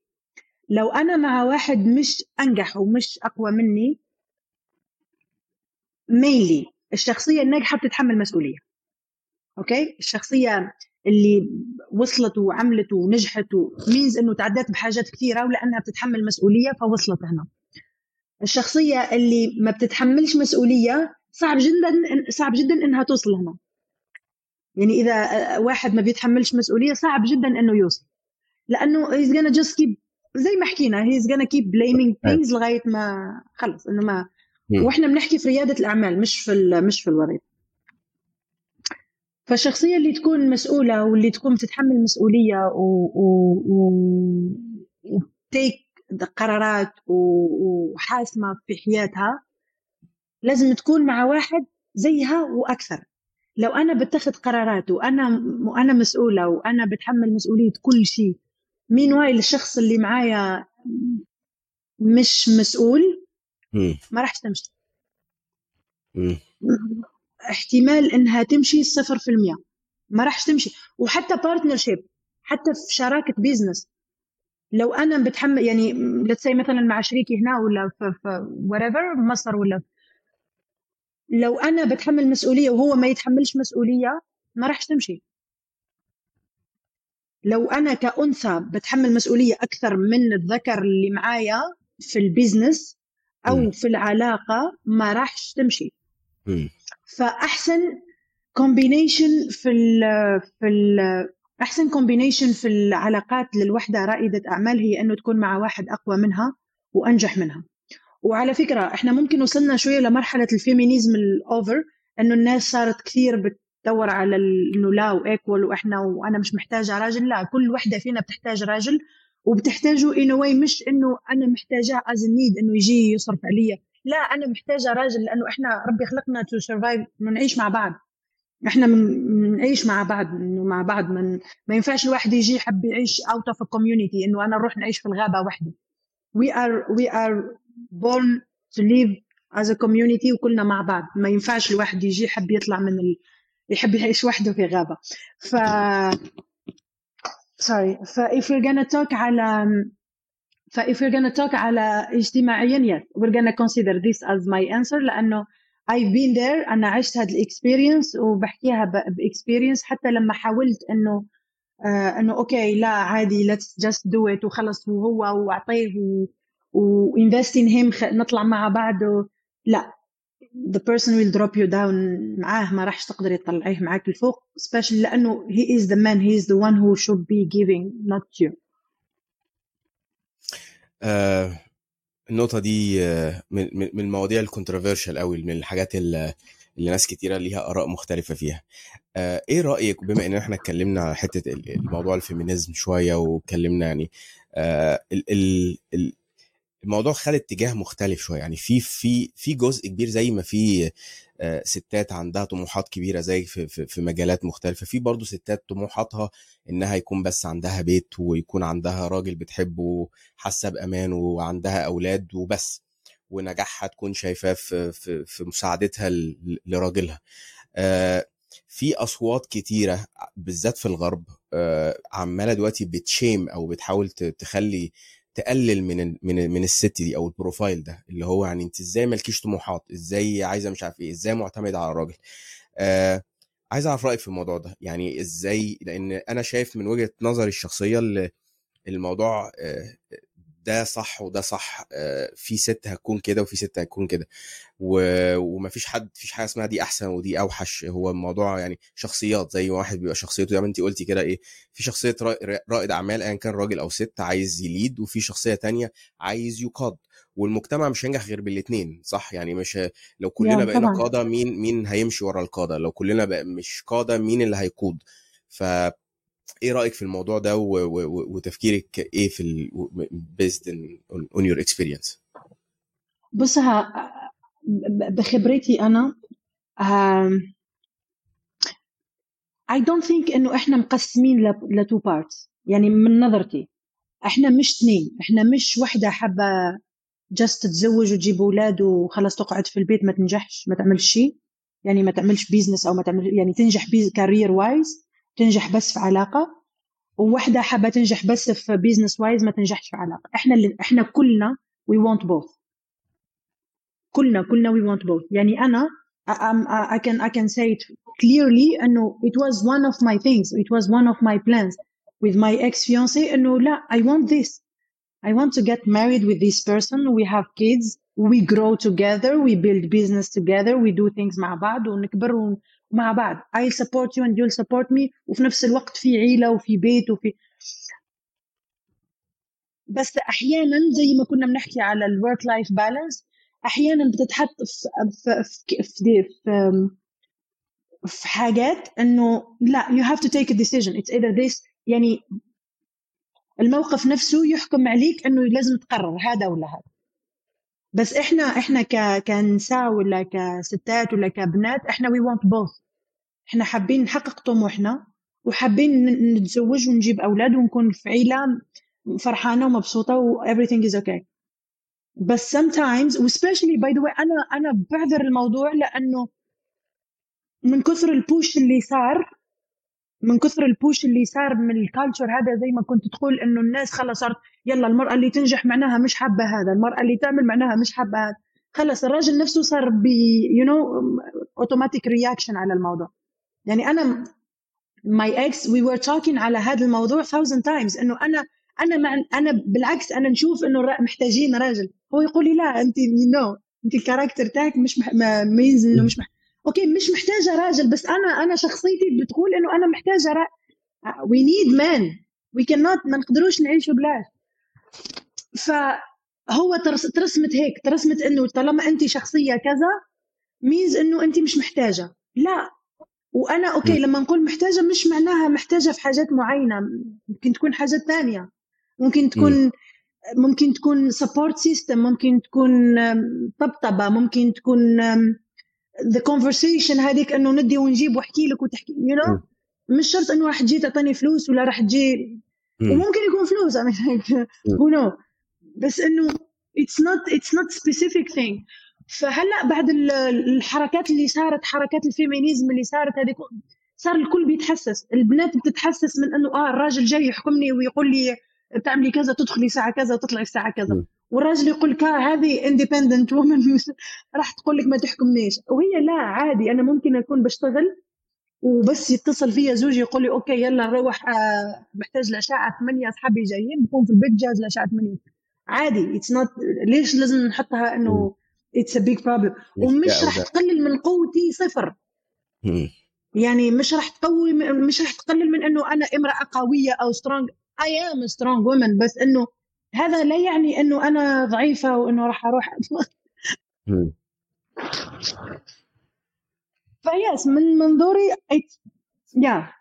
B: لو أنا مع واحد مش أنجح ومش أقوى مني mainly الشخصية الناجحة بتتحمل مسؤولية okay؟ الشخصية اللي وصلت وعملت ونجحت means إنه تعدت بحاجات كثيره ولأنها بتتحمل مسؤولية فوصلت هنا. الشخصية اللي ما بتتحملش مسؤولية صعب جدا صعب جدا إنها توصل هنا. يعني إذا واحد ما بيتحملش مسؤولية صعب جدا إنه يوصل. لأنه he's gonna just keep زي ما حكينا he's gonna keep blaming things لغاية ما خلص إنه ما وإحنا بنحكي في ريادة الأعمال مش في مش في الوظيفه فالشخصية اللي تكون مسؤولة واللي تكون بتتحمل مسؤولية وتيك قرارات وحاسمة في حياتها لازم تكون مع واحد زيها وأكثر. لو أنا بتخذ قرارات وأنا وأنا مسؤولة وأنا بتحمل مسؤولية كل شيء مين وايل الشخص اللي معايا مش مسؤول؟ ما راح تمشي. احتمال إنها تمشي صفر في المية. ما راح تمشي. وحتى partnership حتى في شراكة business لو أنا بتحمل يعني let's say مثلا مع شريكي هنا ولا في, في whatever مصر ولا. لو أنا بتحمل مسؤولية وهو ما يتحملش مسؤولية ما راح تمشي. لو أنا كأنثى بتحمل مسؤولية أكثر من الذكر اللي معايا في ال business أو م. في العلاقة ما راحش تمشي
A: م.
B: فأحسن combination في ال في ال أحسن combination في العلاقات للوحدة رائدة أعمال هي إنه تكون مع واحد أقوى منها وأنجح منها وعلى فكرة إحنا ممكن وصلنا شوية لمرحلة ال feminism ال over إنه الناس صارت كثير تدور على إنه لا و equal وإحنا وأنا مش محتاجة راجل. لا كل وحدة فينا بتحتاج راجل وبتحتاجه in a way مش إنه أنا محتاجاه as need إنه يجي يصرف عليا. لا أنا محتاجة راجل لأنه إحنا ربي خلقنا to survive نعيش مع بعض. إحنا بنعيش مع بعض إنه مع بعض. من ما ينفعش الواحد يجي يحب يعيش out of community إنه أنا نروح نعيش في الغابة وحدي. We are we are born to live as a وكلنا مع بعض. ما ينفعش الواحد يجي يحب يطلع من ال... يحب يعيش وحده في غابة. ف sorry. ف if we're gonna talk على ف if we're gonna talk على اجتماعيا yes. we're gonna consider this as my answer لأنه I've been there أنا عشت هذه ال experience وبحكيها ب experience حتى لما حاولت إنه آه إنه okay لا عادي let's just do it وخلص وهو وأعطيه و invest in him نطلع مع بعض لا. The person will drop you down معاه ما راحش تقدر تطلعيه معاك لفوق especially لأنه he is the man he is the one who should be giving not you
A: آه النقطة دي من من المواضيع ال controversial قوي من الحاجات اللي, ناس كتيرة ليها آراء مختلفة فيها. إيه رأيك بما إن إحنا اتكلمنا على حتة الموضوع ال feminism شوية واتكلمنا يعني الموضوع خد اتجاه مختلف شوية. يعني في في في جزء كبير زي ما في ستات عندها طموحات كبيرة زي في, في, في مجالات مختلفة. في برضه ستات طموحاتها إنها يكون بس عندها بيت ويكون عندها راجل بتحبه حاسه بأمان وعندها أولاد وبس ونجاحها تكون شايفاه في, في, في مساعدتها لراجلها. في أصوات كتيرة بالذات في الغرب عمالة دلوقتي بتشيم أو بتحاول تخلي تقلل من من من الست دي أو البروفايل ده اللي هو يعني أنت إزاي مالكيش طموحات؟ إزاي عايزة مش عارف إيه؟ إزاي معتمدة على الراجل؟ آه عايز أعرف رأيك في الموضوع ده. يعني إزاي؟ لأن أنا شايف من وجهة نظري الشخصية اللي الموضوع آه ده صح وده صح آه في ست هتكون كده وفي ست هتكون كده. ومفيش حد فيش حاجة اسمها دي أحسن ودي أوحش هو الموضوع يعني شخصيات زي واحد بيبقى شخصيته زي ما انت قلتي كده إيه في شخصية رائد أعمال ايا كان راجل أو ست عايز يليد وفي شخصية تانية عايز يقاد. والمجتمع مش هينجح غير بالاثنين صح؟ يعني مش لو كلنا بقينا قادة مين مين هيمشي ورا القادة؟ لو كلنا بقى مش قادة مين اللي هيقود؟ ف إيه رأيك في الموضوع ده و... و... وتفكيرك إيه في ال... based on, your experience
B: بص بخبرتي أنا I don't think إنه إحنا مقسمين لتو بارتس يعني من نظرتي إحنا مش اثنين. إحنا مش وحدة حابة just تتزوج وتجيب أولاد وخلاص تقعد في البيت ما تنجحش ما تعملش شيء. يعني ما تعملش business أو ما تعمل يعني تنجح career wise تنجح بس في علاقه وواحده حابه تنجح بس في business wise ما تنجحش في علاقه إحنا اللي إحنا كلنا we want both كلنا كلنا we want both يعني أنا I can I can say it clearly أنه it was one of my things it was one of my plans with my ex fiancé أنه لا I want this I want to get married with this person we have kids we grow together we build business together we do things مع بعض ونكبر مع بعض. I'll support you and you'll support me. وفي نفس الوقت في عيلة وفي بيت وفي بس أحيانا زي ما كنا بنحكي على ال work life balance أحيانا بتتحط في, في, في, في حاجات إنه لا you have to take a decision. It's either this يعني الموقف نفسه يحكم عليك إنه لازم تقرر هذا ولا هذا. بس إحنا إحنا ك كنساء ولا كستات ولا كبنات إحنا we want both. إحنا حابين نحقق طموحنا وحابين نتزوج ونجيب أولاد ونكون في عيلة فرحانة ومبسوطة و everything is okay. بس sometimes و especially by the way أنا أنا بعذر الموضوع لأنه من كثر ال push اللي صار من كثر ال push اللي صار من ال culture هذا زي ما كنت تقول إنه الناس خلص صارت يلا المرأة اللي تنجح معناها مش حابة هذا المرأة اللي تعمل معناها مش حابة هذا خلص الراجل نفسه صار ب you know automatic reaction على الموضوع يعني أنا my ex we were talking على هذا الموضوع thousand times إنه أنا أنا مع أنا بالعكس أنا نشوف إنه محتاجين راجل هو يقول لي لا أنت no no. أنت ال character تاعك مش مح... ما ينزل إنه مش مح... okay مش محتاجة راجل بس أنا أنا شخصيتي بتقول إنه أنا محتاجة را... وي نيد مان وي كان نوت ما نقدروش نعيشوا بلاش فهو ترس... ترسمت هيك ترسمت إنه طالما انت شخصية كذا means إنه انت مش محتاجة. لا. وأنا
A: okay.
B: لما نقول محتاجة مش معناها محتاجة في حاجات معينة. ممكن تكون حاجات ثانية ممكن تكون ممكن تكون support system ممكن تكون طبطبة ممكن تكون the conversation هذيك إنه ندي ونجيب وأحكي لك وتحكي you you know? مش شرط إنه راح تجي تعطيني فلوس ولا راح تجي. وممكن يكون فلوس like who know بس إنه it's not it's not specific thing. فهلأ بعد ال- الحركات اللي صارت حركات ال feminism اللي صارت هذه صار الكل بيتحسس. البنات بتتحسس من إنه آه الراجل جاي يحكمني ويقول لي بتعملي كذا تدخلي ساعه كذا وتطلعي الساعة كذا. والراجل يقول لك آه هذه independent woman راح تقول لك ما تحكمنيش. وهي لا عادي أنا ممكن أكون بشتغل وبس يتصل فيا زوجي يقول لي okay يلا نروح آه، محتاج الساعة 8 أصحابي جايين بكون في البيت جاهز الساعة 8 عادي it's not ليش لازم نحطها إنه it's a big problem ومش راح. تقلل من قوتي صفر. يعني مش راح تقوي مش راح تقلل من إنه أنا امرأة قوية أو strong I am strong woman بس إنه هذا لا يعني إنه أنا ضعيفة وإنه راح أروح.
A: ف
B: yes من منظوري يا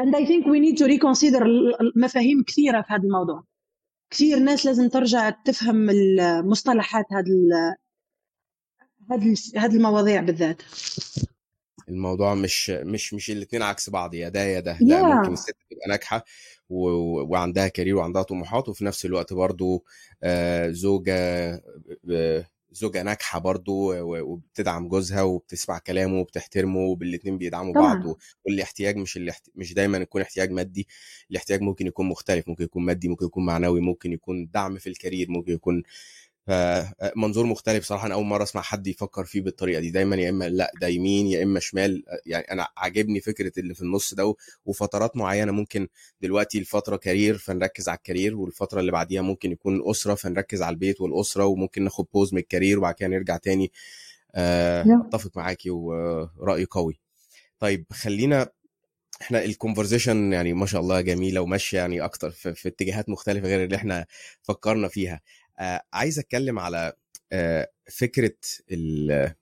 B: and I think we need to reconsider المفاهيم كثيرة في هذا الموضوع. كثير ناس لازم ترجع تفهم المصطلحات هذا هذه المواضيع بالذات.
A: الموضوع مش مش مش الاثنين عكس بعض يا ده يا ده لا
B: Yeah.
A: ممكن الست تبقى ناجحة. وعندها كارير وعندها طموحات وفي نفس الوقت برضو آه، زوجة آه، زوجة ناجحة برضو وبتدعم جوزها وبتسمع كلامه وبتحترمه والاثنين بيدعموا
B: طبعاً.
A: بعض والاحتياج مش الاحت... مش دايما يكون احتياج مادي الاحتياج ممكن يكون مختلف ممكن يكون مادي ممكن يكون معنوي ممكن يكون دعم في الكارير ممكن يكون ف- منظور مختلف صراحة أنا أول مرة أسمع حد يفكر فيه بالطريقة دي. دايما يا إما لأ ده يمين يا إما شمال. يعني أنا عاجبني فكرة اللي في النص ده وفترات معينة ممكن دلوقتي الفترة career فنركز على ال career والفترة اللي بعديها ممكن يكون أسرة فنركز على البيت والأسرة وممكن ناخد pause من ال career وبعد كده نرجع تاني. آه،
B: Yeah.
A: أتفق معاكي وراي قوي. طيب خلينا إحنا ال conversation يعني ما شاء الله جميلة وماشية يعني أكتر في, في اتجاهات مختلفة غير اللي إحنا فكرنا فيها. آه عايز أتكلم على آه فكرة ال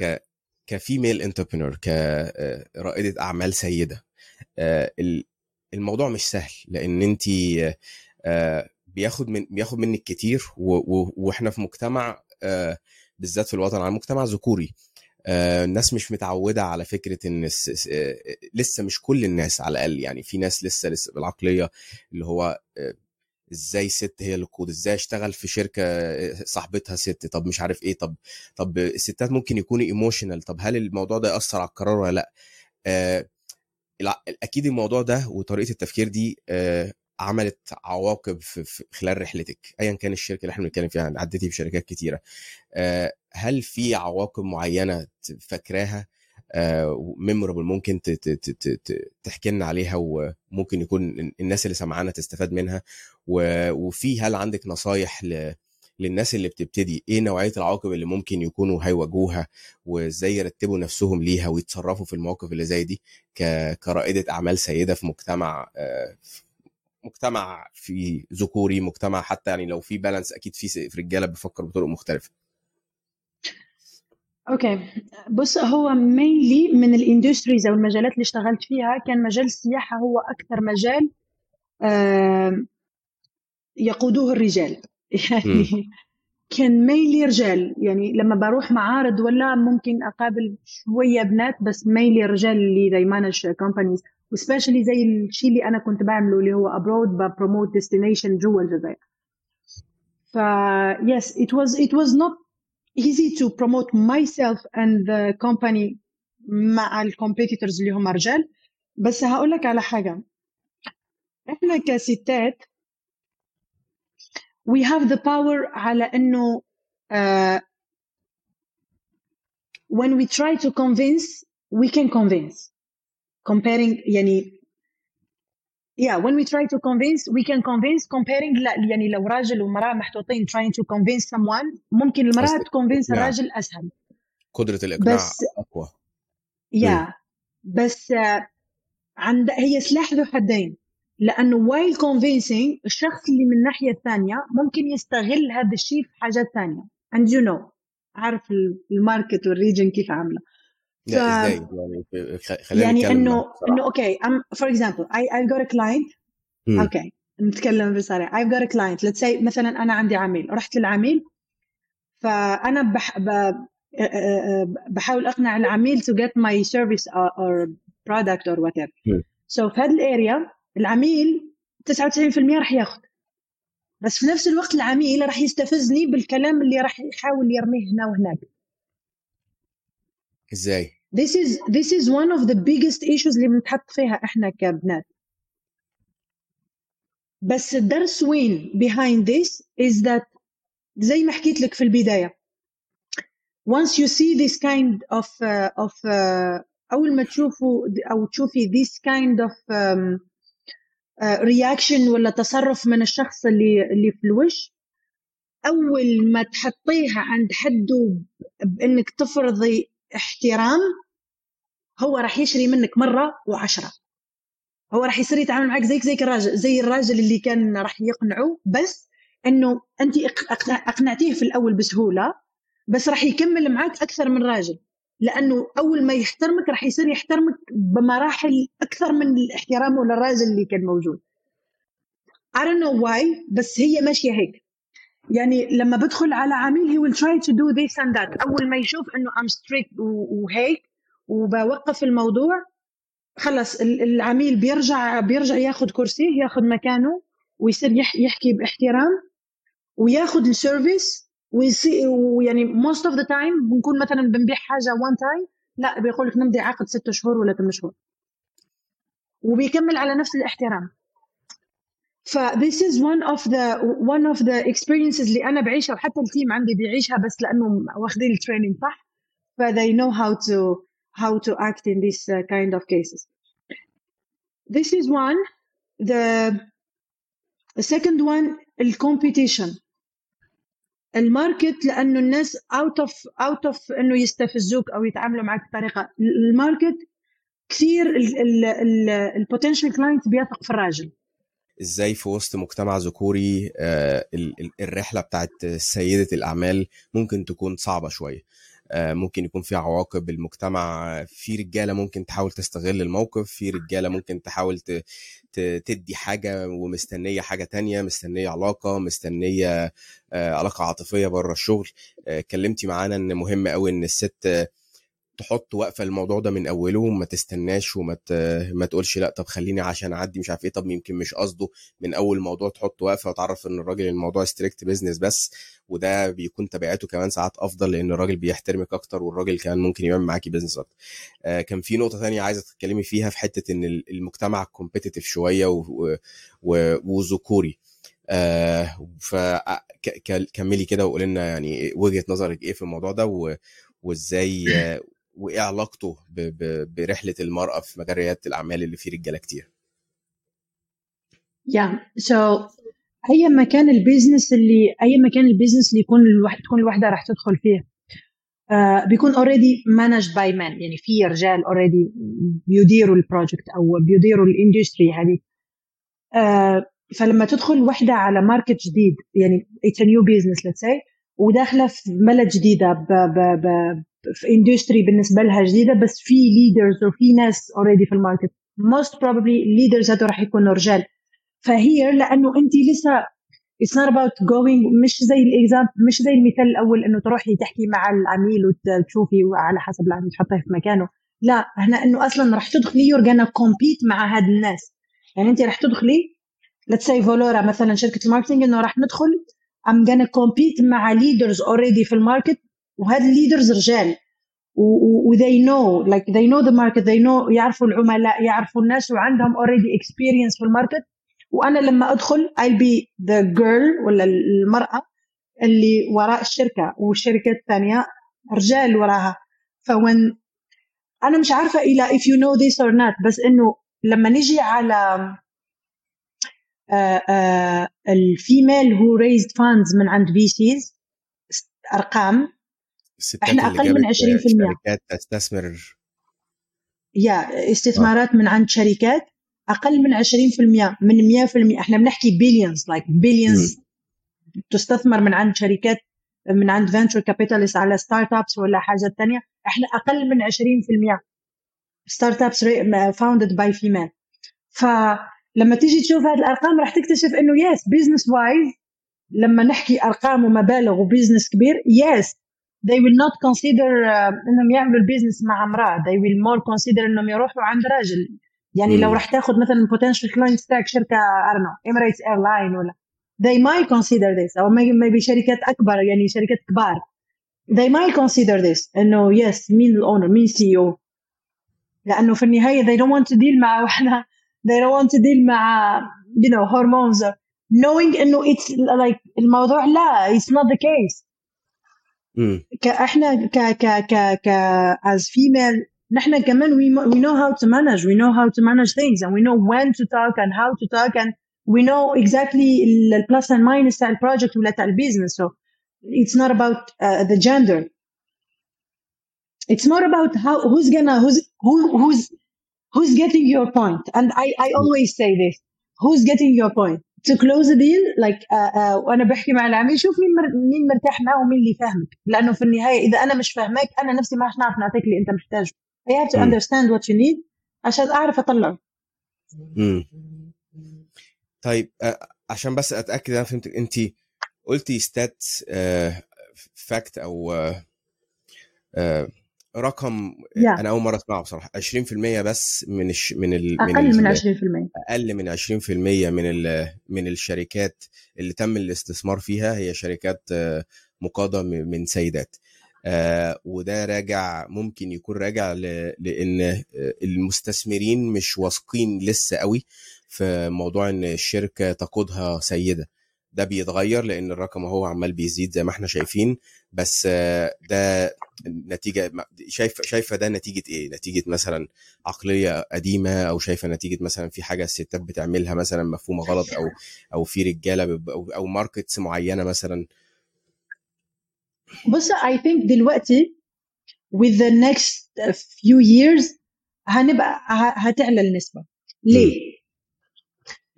A: ك كفيميل انتربرينور كرائده أعمال سيدة. آه ال- الموضوع مش سهل لأن انت آه بياخد من بياخد منك كتير وإحنا في مجتمع آه بالذات في الوطن العربي مجتمع ذكوري. آه، الناس مش متعودة على فكرة إن آه، لسه مش كل الناس على الأقل يعني في ناس لسه لسه بالعقلية اللي هو آه، إزاي ست هي اللي تقود؟ إزاي أشتغل في شركة آه، صاحبتها ست؟ طب مش عارف إيه طب طب الستات ممكن يكونوا emotional طب هل الموضوع ده يأثر على القرار ولا لأ؟ آه، أكيد الموضوع ده وطريقة التفكير دي آه، عملت عواقب في خلال رحلتك ايا كان الشركة اللي إحنا بنتكلم فيها عديتي في شركات كتيرة. آه، هل في عواقب معينة فاكراها؟ memorable ممكن ت- ت- تحكي لنا عليها وممكن يكون الناس اللي سمعانا تستفاد منها. وفي هل عندك نصايح للناس اللي بتبتدي؟ إيه نوعية العواقب اللي ممكن يكونوا هيواجهوها؟ وإزاي يرتبوا نفسهم ليها ويتصرفوا في المواقف اللي زي دي كرائدة أعمال سيدة في مجتمع آه، مجتمع في ذكوري مجتمع حتى يعني لو في balance أكيد في رجالة بيفكر بطرق مختلفة.
B: okay. بص هو mainly من ال industries أو المجالات اللي اشتغلت فيها كان مجال السياحة هو أكثر مجال يقودوه الرجال. يعني كان mainly رجال. يعني لما بروح معارض ولا ممكن أقابل شوية بنات بس mainly رجال اللي they manage companies. و specially زي الشيء اللي أنا كنت بعمله اللي هو abroad ب promote destination جوا الجزائر. ف yes it was it was not easy to promote myself and the company مع الكومبيتيتورز اللي هم رجال بس هقول لك على حاجه احنا كستات we have the power على انه uh, when we try to convince we can convince comparing يعني yeah when we try to convince we can convince comparing لا يعني لو راجل ومرأة محطوطين trying to convince someone ممكن تconvince
A: الإقناع.
B: الراجل أسهل.
A: قدرة الإقناع
B: بس
A: أقوى.
B: يا بس آه، عند هي سلاح ذو حدين. لأنه while convincing الشخص اللي من الناحية الثانية ممكن يستغل هذا الشيء في حاجات ثانية. And you know عارف ال- ال market وال region كيف عاملة.
A: لا إزاي؟ يعني خلينا
B: يعني إنه. إنه okay for example I I've got a client.
A: مم.
B: okay نتكلم بصراحه I've got a client. Let's say مثلا أنا عندي عميل. رحت للعميل. فأنا بح ب... بحاول أقنع العميل get my service or, or product or whatever.
A: مم.
B: so في هذه الأريا العميل 99% راح ياخذ بس في نفس الوقت العميل راح يستفزني بالكلام اللي راح يحاول يرميه هنا وهناك.
A: إزاي؟
B: This is this is one of the biggest issues اللي بنتحط فيها إحنا كبنات. بس الدرس وين behind this is that زي ما حكيت لك في البداية. Once you see this kind of uh, of uh, أول ما تشوفوا أو تشوفي this kind of um, uh, reaction ولا تصرف من الشخص اللي اللي في الوش أول ما تحطيها عند حده بإنك تفرضي احترام هو راح يشري منك مرة وعشرة. هو راح يصير يتعامل معك زيك زيك الراجل زي الراجل اللي كان راح يقنعه بس إنه أنت اقنعتيه في الأول بسهولة بس راح يكمل معك أكثر من راجل. لأنه أول ما يحترمك راح يصير يحترمك بمراحل أكثر من الاحترام ولا الراجل اللي كان موجود. I don't know why بس هي ماشية هيك. يعني لما بدخل على عميل he will try to do this and that. أول ما يشوف إنه strict و- وهيك وبوقف الموضوع خلص ال- العميل بيرجع بيرجع ياخذ كرسيه ياخذ مكانه ويصير يح- يحكي باحترام وياخذ ال service ويصير ويعني most of the time بنكون مثلا بنبيع حاجة one time لا بيقول لك نمضي عقد ست شهور ولا ثمان شهور. وبيكمل على نفس الاحترام. ف this is one of the one of the experiences اللي أنا بعيشها وحتى ال team عندي بيعيشها بس لأنه واخذين ال training صح؟ ف they know how to how to act in this uh, kind of cases. This is one. The the second one ال competition ال market لأنه الناس out of out of إنه يستفزوك أو يتعاملوا معك بطريقة. ال market كثير ال potential client بيثق في الراجل.
A: إزاي في وسط مجتمع ذكوري آه، ال- ال- الرحلة بتاعت سيدة الأعمال ممكن تكون صعبة شوية. آه، ممكن يكون في عواقب المجتمع في رجالة ممكن تحاول تستغل الموقف في رجالة ممكن تحاول تدي حاجة ومستنية حاجة تانية مستنية علاقة مستنية آه، علاقة عاطفية بره الشغل. اتكلمتي معانا إن مهم قوي إن الست تحط وقفة الموضوع ده من أوله وما تستناش وما ت... ما تقولش لأ طب خليني عشان أعدي مش عارف إيه طب يمكن مش قصده. من أول الموضوع تحط وقفة وتعرف إن الراجل الموضوع strict business بس وده بيكون تبعاته كمان ساعات أفضل لأن الراجل بيحترمك أكتر والراجل كمان ممكن يعمل معاكي business أكتر. آه كان في نقطة تانية عايزة تتكلمي فيها في حتة إن ال- المجتمع competitive شوية و... و... وذكوري. آه فكملي كده وقولي لنا يعني وجهة نظرك إيه في الموضوع ده و... وإزاي آه، وإيه علاقته ب... ب... برحلة المرأة في مجال رياده الأعمال اللي فيه رجالة كتير؟
B: yeah so أي مكان ال business اللي أي مكان ال business اللي يكون الواحد تكون الواحده راح تدخل فيه آه بيكون already managed by men يعني في رجال already بيديروا ال project أو بيديروا ال industry هذه. آه فلما تدخل وحدة على market جديد يعني it's new business let's say وداخلة في بلد جديدة ب ب ب في industry بالنسبة لها جديدة بس في leaders وفي ناس already في ال market. Most probably ال leaders هذول راح يكونوا رجال. فهي لأنه أنت لسه it's not about going مش زي الاكزام مش زي المثال الأول إنه تروحي تحكي مع العميل وتشوفي على حسب العميل تحطيه في مكانه. لا هنا إنه أصلا راح تدخلي you're gonna compete مع هاد الناس. يعني أنت راح تدخلي say فلورا مثلا شركة ال marketing إنه راح ندخل I'm gonna compete مع leaders already في ال market وهاد ال leaders رجال. و they know like they know the market they know يعرفوا العملاء يعرفوا الناس وعندهم already experience في ال market. وأنا لما أدخل I'll be the girl ولا المرأة اللي وراء الشركة والشركة الثانية رجال وراها. فوين أنا مش عارفة إلى if you know this or not بس إنه لما نجي على ال female who raised funds من عند في سيز أرقام.
A: إحنا
B: أقل من
A: جابت
B: 20%.
A: شركات تستثمر.
B: yeah استثمارات من عند شركات أقل من 20% من 100% إحنا بنحكي billions like billions تستثمر من عند شركات من عند venture capitalist على startups ولا حاجة ثانية إحنا أقل من 20% startups founded by female فلما تيجي تشوف هذه الأرقام راح تكتشف إنه yes business wise لما نحكي أرقام ومبالغ و business كبير yes they will not consider uh, إنهم يعملوا ال business مع أمرأة. They will more consider إنهم يروحوا عند راجل. يعني
A: مم.
B: لو راح تاخذ مثلا potential client stack شركة you know Emirates Airline ولا they might consider this. أو maybe, شركات أكبر يعني شركات كبار. They might consider this. إنه yes مين ال owner مين CEO لأنه في النهاية they don't want to deal مع واحدة they don't want to deal مع you know hormones or knowing انه it's like الموضوع لا it's not the case
A: مم.
B: كاحنا ك ك ك ك as female نحن كمان we, we know how to manage we know how to manage things and we know when to talk and how to talk and we know exactly ال plus and minus تاع البروجكت ولا تاع البيزنس so it's not about uh, the gender it's more about how who's gonna who's who, who's who's getting your point? And I I always say this. Who's getting your point? To close a deal like uh, uh, وأنا بحكي مع العميل شوف مين مر... مين مرتاح معه ومين اللي فاهمك. لأنه في النهاية إذا أنا مش فاهمك أنا نفسي ما نعرف نعطيك اللي أنت محتاجه. I have to understand what you need عشان أعرف
A: أطلعه. طيب آه، عشان بس أتأكد أنا فهمت أنت قلتي ستات فاكت أو آه، آه، رقم
B: Yeah.
A: أنا أول مرة أسمعه بصراحة. 20% بس من الش... من ال... من
B: أقل من
A: ال...
B: 20%
A: أقل من 20% من ال... من الشركات اللي تم الاستثمار فيها هي شركات مقاده من سيدات. آه، وده راجع ممكن يكون راجع ل... لأن آه، المستثمرين مش واثقين لسه قوي في موضوع إن الشركة تقودها سيدة. ده بيتغير لأن الرقم هو عمال بيزيد زي ما إحنا شايفين بس آه، ده نتيجة شايفه شايفة ده نتيجة إيه؟ نتيجة مثلا عقلية قديمة أو شايفة نتيجة مثلا في حاجة الستات بتعملها مثلا مفهومة غلط أو أو في رجالة أو أو markets معينة مثلا
B: بص I think دلوقتي with the next few years هنبقى هتعلى النسبة ليه؟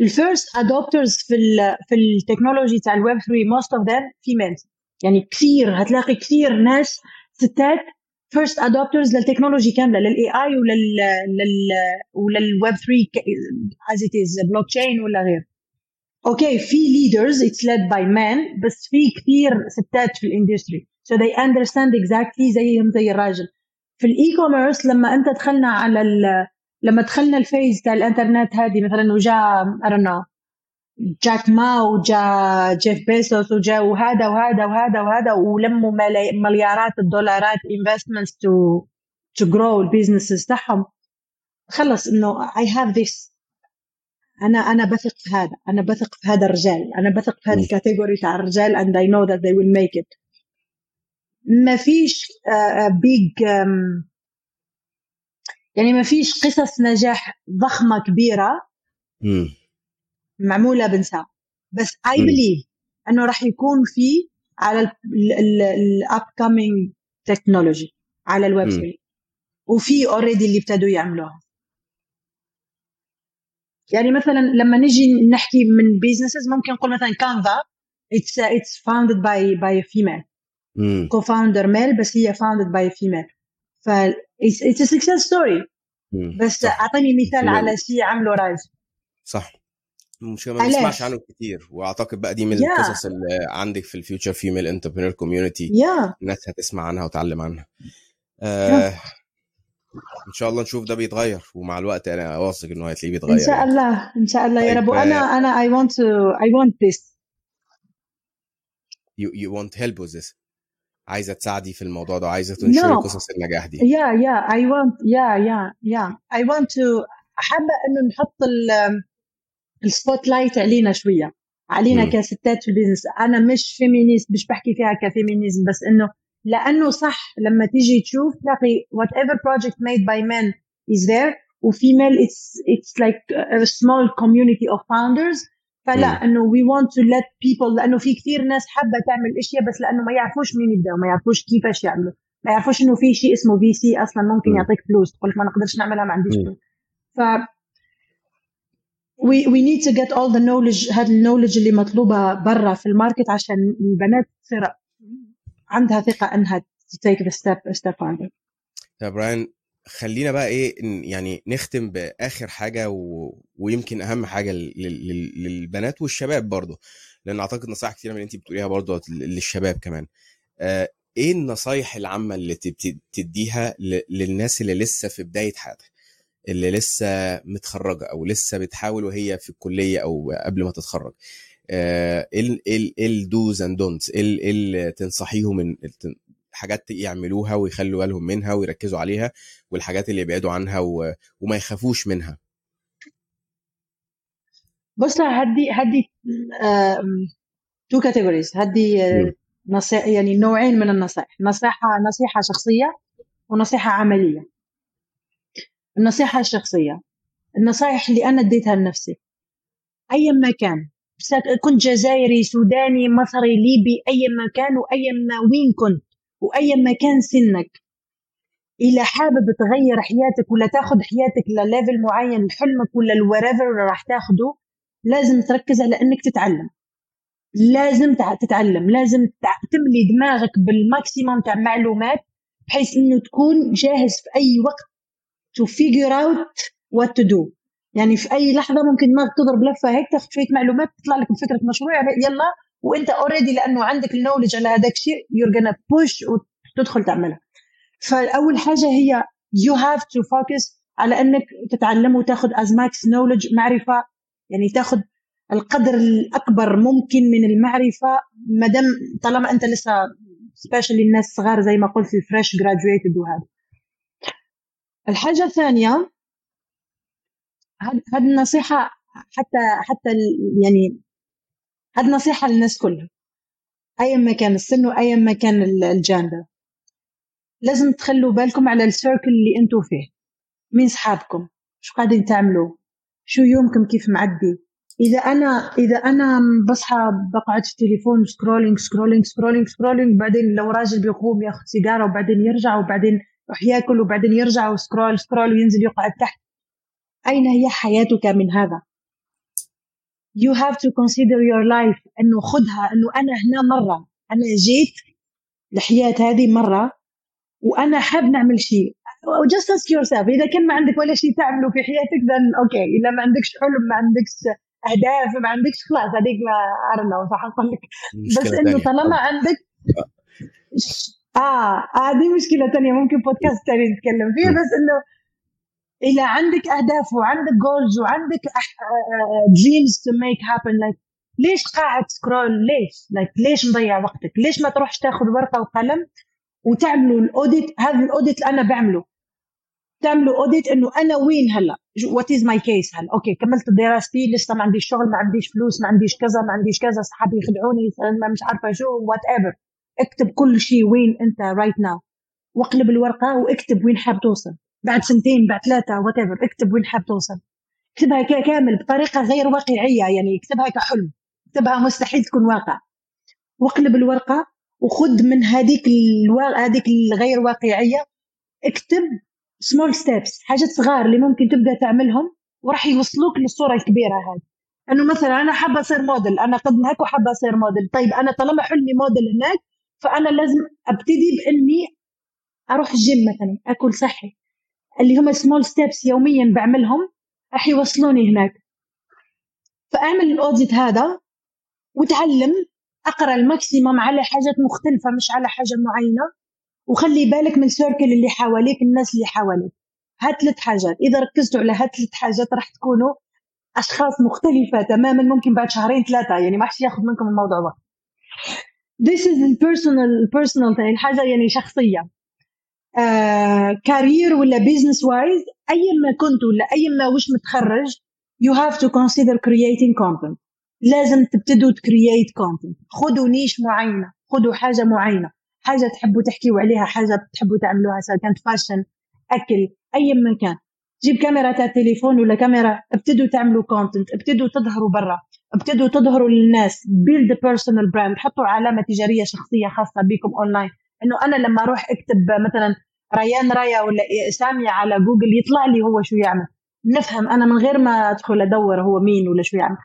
B: ال first adopters في ال في ال technology تاع الويب 3 most of them females. يعني كثير هتلاقي كثير ناس ستات first adopters لل technology كاملة لل AI ولل لل وللويب 3 ك- as it is blockchain ولا غير. okay في leaders it's led by men بس في كثير ستات في ال industry so they understand exactly زيهم زي الراجل. في ال e-commerce لما أنت دخلنا على لما دخلنا ال phase تاع الانترنت هذه مثلا وجاء know جاك ما وجاء جيف بيسوس وجاء وهذا وهذا وهذا وهذا ولموا ملي- مليارات الدولارات investments to to grow ال businesses تاعهم. خلص إنه I have this. أنا أنا بثق في هذا أنا بثق في هذا الرجال أنا بثق في هذا.
A: ال
B: category تاع الرجال and I know that they will make it. ما فيش big يعني ما فيش قصص نجاح ضخمة كبيرة
A: مم.
B: معمولة بنساء بس
A: مم.
B: believe إنه راح يكون في على ال upcoming technology على الويب. 3 وفي already اللي ابتدوا يعملوها يعني مثلا لما نجي نحكي من businesses ممكن نقول مثلا كانفا founded by by a female
A: مم.
B: co-founder male بس هي founded by a success story.
A: مم.
B: بس اعطيني مثال. على شيء عمله راجل
A: صح. المشكلة ما؟ بنسمعش عنه كتير. وأعتقد بقى دي من
B: Yeah.
A: القصص اللي عندك في ال Future Female Entrepreneur
B: Community
A: الناس هتسمع عنها وتعلم عنها. آه إن شاء الله نشوف ده بيتغير. ومع الوقت أنا واثق إنه هتلاقيه بيتغير
B: إن شاء
A: يعني.
B: الله. إن شاء الله. يا
A: طيب،
B: رب. وأنا أنا I want to I want this.
A: You, you want help with this. عايزة تساعدي في الموضوع ده عايزة تنشري
B: No.
A: قصص النجاح دي.
B: Yeah yeah. I want yeah yeah yeah. I want to حابة إنه نحط ال ال spotlight علينا شوية. علينا
A: مم.
B: كستات في ال business أنا مش feminist مش بحكي فيها ك feminism بس إنه لأنه صح لما تيجي تشوف تلاقي whatever project made by men is there. و female it's it's like a small community of founders. فلا. إنه we want to let people لأنه في كثير ناس حابة تعمل إشياء بس لأنه ما يعرفوش مين يبداوا ما يعرفوش كيفاش يعملوا ما يعرفوش إنه في شيء اسمه VC أصلا ممكن
A: مم.
B: يعطيك فلوس تقول لك ما نقدرش نعملها ما عنديش. فلوس ف we we need to get all the knowledge هذا ال knowledge اللي مطلوبة برا في ال market عشان البنات تصير عندها ثقة إنها to take the step step further
A: طب براين خلينا بقى إيه يعني نختم بآخر حاجة و... ويمكن أهم حاجة لل... للبنات والشباب برضه لأن أعتقد نصائح كتيرة من اللي انت بتقوليها برضه للشباب كمان. آه إيه النصايح العامة اللي تديها ل... للناس اللي لسه في بداية حياتها اللي لسه متخرجة أو لسه بتحاول وهي في الكلية أو قبل ما تتخرج؟ إيه إيه ال do's and don'ts إيه اللي تنصحيهم حاجات يعملوها ويخلوا بالهم منها ويركزوا عليها والحاجات اللي يبعدوا عنها و... وما يخافوش منها.
B: بص هدي هدي two categories هدي نصيحة يعني نوعين من النصائح. نصيحة نصيحة شخصية ونصيحة عملية. النصيحة الشخصية. النصائح اللي أنا اديتها لنفسي. أيا ما كان. كنت جزائري سوداني مصري ليبي أيا ما كان وأيا ما وين كنت. وأيا ما كان سنك. إذا حابب تغير حياتك ولا تاخذ حياتك ل level معين لحلمك ولا wherever راح تاخده لازم تركز على إنك تتعلم. لازم تتعلم. لازم تملي دماغك بال maximum تاع معلومات بحيث إنه تكون جاهز في أي وقت to figure out what to do. يعني في أي لحظة ممكن دماغك تضرب لفة هيك تاخذ شوية معلومات تطلع لك بفكرة مشروع يلا وانت already لأنه عندك ال knowledge على هذاك الشيء you're gonna push وتدخل تعملها. فأول حاجة هي you have to focus على إنك تتعلم وتاخذ as max knowledge معرفة يعني تاخذ القدر الأكبر ممكن من المعرفة ما دام طالما أنت لسه specially الناس صغار زي ما قلت ال fresh graduated وهذا. الحاجة الثانية هذه النصيحة حتى حتى يعني هذه نصيحة للناس كلها. ايا ما كان السن وايا ما كان الجاندر لازم تخلوا بالكم على ال circle اللي أنتم فيه. مين صحابكم. شو قاعدين تعملوا شو يومكم كيف معدي؟ إذا أنا إذا أنا بصحى بقعد في التليفون scrolling scrolling scrolling scrolling بعدين لو راجل بيقوم ياخذ سيجارة وبعدين يرجع وبعدين يروح ياكل وبعدين يرجع و scroll scroll وينزل يقعد تحت. أين هي حياتك من هذا؟ You have to consider your life. أنه خدها أنه أنا هنا مرة. أنا جيت الحياة هذه مرة. وأنا حاب نعمل شيء. just ask yourself. إذا كان ما عندك ولا شيء تعمله في حياتك then okay okay. إذا ما عندكش حلم ما عندكش أهداف ما عندكش خلاص هذيك ما ارنا صح لك. بس إنه طالما عندك آه هذه آه مشكلة ثانية ممكن بودكاست ثاني نتكلم فيه بس إنه اذا عندك أهداف وعندك goals وعندك dreams to make happen like ليش قاعد scroll ليش؟ like ليش مضيع وقتك؟ ليش ما تروحش تاخذ ورقة وقلم وتعملوا ال audit؟ هذا ال audit اللي أنا بعمله. تعملوا audit إنه أنا وين هلا؟ what is my case هلا؟ okay كملت دراستي لسه ما عنديش شغل ما عنديش فلوس ما عنديش كذا ما عنديش كذا اصحابي يخدعوني ما مش عارفة شو whatever اكتب كل شيء وين أنت رايت right ناو واقلب الورقة وأكتب وين حاب توصل. بعد سنتين بعد ثلاثة what اكتب وين حاب توصل. اكتبها كامل بطريقة غير واقعية يعني اكتبها كحلم. اكتبها مستحيل تكون واقع. واقلب الورقة وخذ من هذيك الوا... هذيك الغير واقعية. اكتب small steps حاجات صغار اللي ممكن تبدأ تعملهم وراح يوصلوك للصورة الكبيرة هذه. إنه مثلا أنا حابة أصير موديل أنا قد هيك وحابة أصير موديل طيب أنا طالما حلمي موديل هناك فأنا لازم أبتدي بإني أروح الجيم مثلا أكل صحي. اللي هم small steps يوميا بعملهم راح يوصلوني هناك. فأعمل ال audit هذا وتعلم أقرأ ال maximum على حاجات مختلفة مش على حاجة معينة وخلي بالك من ال circle اللي حواليك الناس اللي حواليك. هات ثلاث حاجات. إذا ركزتوا على هات ثلاث حاجات راح تكونوا أشخاص مختلفة تماما ممكن بعد شهرين ثلاثة يعني ما حش ياخذ منكم الموضوع وقت this is the personal personal يعني حاجة يعني شخصية. career uh, ولا business wise أي ما كنت ولا أي ما وش متخرج you have to consider creating content. لازم تبتدوا ت create content خذوا niche معينة خذوا حاجة معينة. حاجة تحبوا تحكيوا عليها حاجة تحبوا تعملوها سواء كانت fashion أكل أي ما كان. جيب كاميرا تاع التليفون ولا كاميرا ابتدوا تعملوا content ابتدوا تظهروا برا ابتدوا تظهروا للناس build personal brand حطوا علامة تجارية شخصية خاصة بكم اونلاين إنه أنا لما أروح أكتب مثلا ريان رايا ولا سامية على جوجل يطلع لي هو شو يعمل. نفهم أنا من غير ما أدخل أدور هو مين ولا شو يعمل.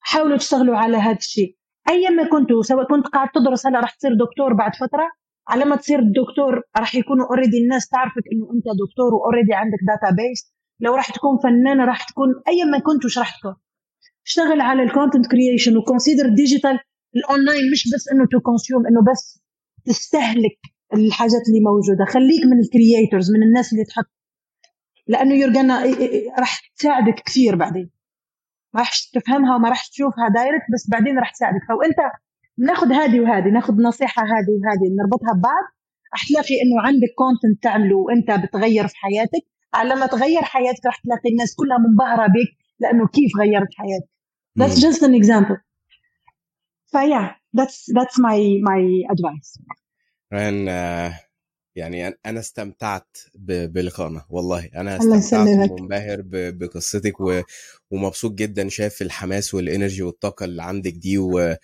B: حاولوا تشتغلوا على هذا الشيء. ايا ما كنتوا سواء كنت قاعد تدرس هلا راح تصير دكتور بعد فترة على ما تصير دكتور راح يكونوا already الناس تعرفك إنه أنت دكتور و already عندك database لو راح تكون فنانة راح تكون اي ما كنت وش راح تكون؟ اشتغل على ال content creation و consider digital ال online مش بس إنه to consume إنه بس تستهلك الحاجات اللي موجودة. خليك من ال creators من الناس اللي تحط. لأنه يرجعنا راح تساعدك كثير بعدين. ما راح تفهمها وما راح تشوفها direct بس بعدين راح تساعدك. فانت بناخذ هذه وهذه ناخذ نصيحة هذه وهذه نربطها ببعض. راح تلاقي إنه عندك content تعمله وأنت بتغير في حياتك. على ما تغير حياتك راح تلاقي الناس كلها منبهرة بك لأنه كيف غيرت حياتك. that's just an example. فيا. that's that's my my advice.
A: And uh, يعني أنا استمتعت بلقائنا والله أنا استمتعت ومنبهر بقصتك ومبسوط جدا شايف الحماس وال energy والطاقة اللي عندك دي و...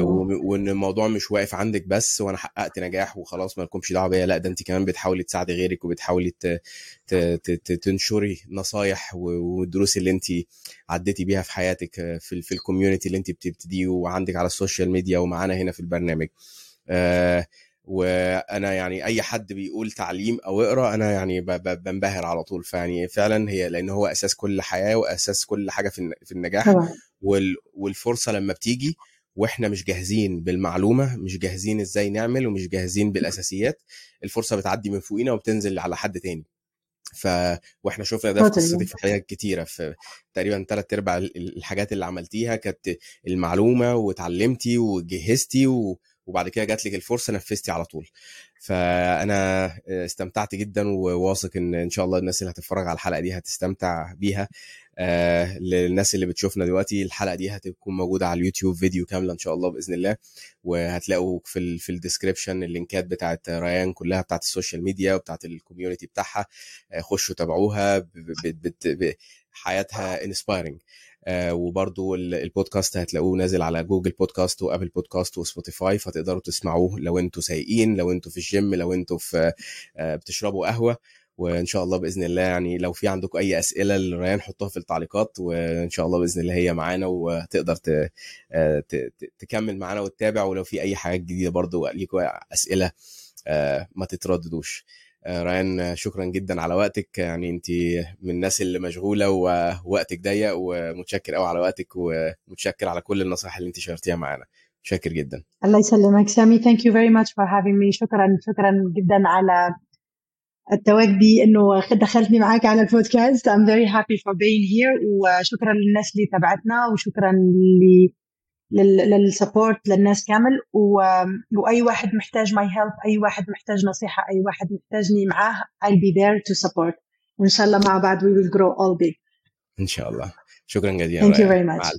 A: و... وإن الموضوع مش واقف عندك بس وأنا حققت نجاح وخلاص ما لكمش دعوة بيا لا ده أنت كمان بتحاولي تساعدي غيرك وبتحاولي ت... ت... ت... تنشري نصايح والدروس اللي أنت عديتي بيها في حياتك في, في ال community اللي أنت بتبتديه وعندك على ال social media ومعانا هنا في البرنامج. آه وأنا يعني أي حد بيقول تعليم أو اقرأ أنا يعني بنبهر على طول. فيعني فعلا هي لأن هو أساس كل حياة وأساس كل حاجة في النجاح. والفرصة لما بتيجي وإحنا مش جاهزين بالمعلومة مش جاهزين إزاي نعمل ومش جاهزين بالأساسيات الفرصة بتعدي من فوقينا وبتنزل على حد تاني. ف وإحنا شفنا ده في قصتك في حاجات كتيرة. في تقريبا ثلاث ارباع الحاجات اللي عملتيها كانت المعلومة واتعلمتي وجهزتي و... وبعد كده جات لك الفرصة نفذتي على طول. فأنا استمتعت جدا وواثق إن إن شاء الله الناس اللي هتتفرج على الحلقة دي هتستمتع بيها. آه للناس اللي بتشوفنا دلوقتي الحلقة دي هتكون موجودة على اليوتيوب فيديو كاملة إن شاء الله بإذن الله. وهتلاقوا في ال في ال description ال link ات بتاعت ريان كلها بتاعت ال social media وبتاعت ال community بتاعها. آه خشوا تابعوها حياتها inspiring وبرضو البودكاست هتلاقوه نازل على Google Podcast و Apple Podcast و Spotify فتقدروا تسمعوه لو أنتوا سايقين لو أنتوا في الجيم لو أنتوا في آه بتشربوا قهوة. وإن شاء الله بإذن الله يعني لو في عندكم أي أسئلة لريان حطوها في التعليقات وإن شاء الله بإذن الله هي معانا وتقدر تكمل معانا وتتابع ولو في أي حاجات جديدة برضو ليكم أسئلة ما تترددوش. ريان شكرا جدا على وقتك. يعني أنت من الناس اللي مشغولة ووقتك ضيق ومتشكر قوي على وقتك ومتشكر على كل النصائح اللي أنت شاركتيها معانا. متشكر جدا.
B: الله يسلمك. سامي thank you very much for having me شكرا شكرا جدا على التواجدي إنه دخلتني معاك على البودكاست. I'm very happy for being here وشكرا للناس اللي تابعتنا وشكرا ل للسبورت للناس كامل و... وأي واحد محتاج my help أي واحد محتاج نصيحة أي واحد محتاجني معاه I'll be there to support. وإن شاء الله مع بعض we will grow all big.
A: إن شاء الله. شكرا جزيلا
B: thank you very much.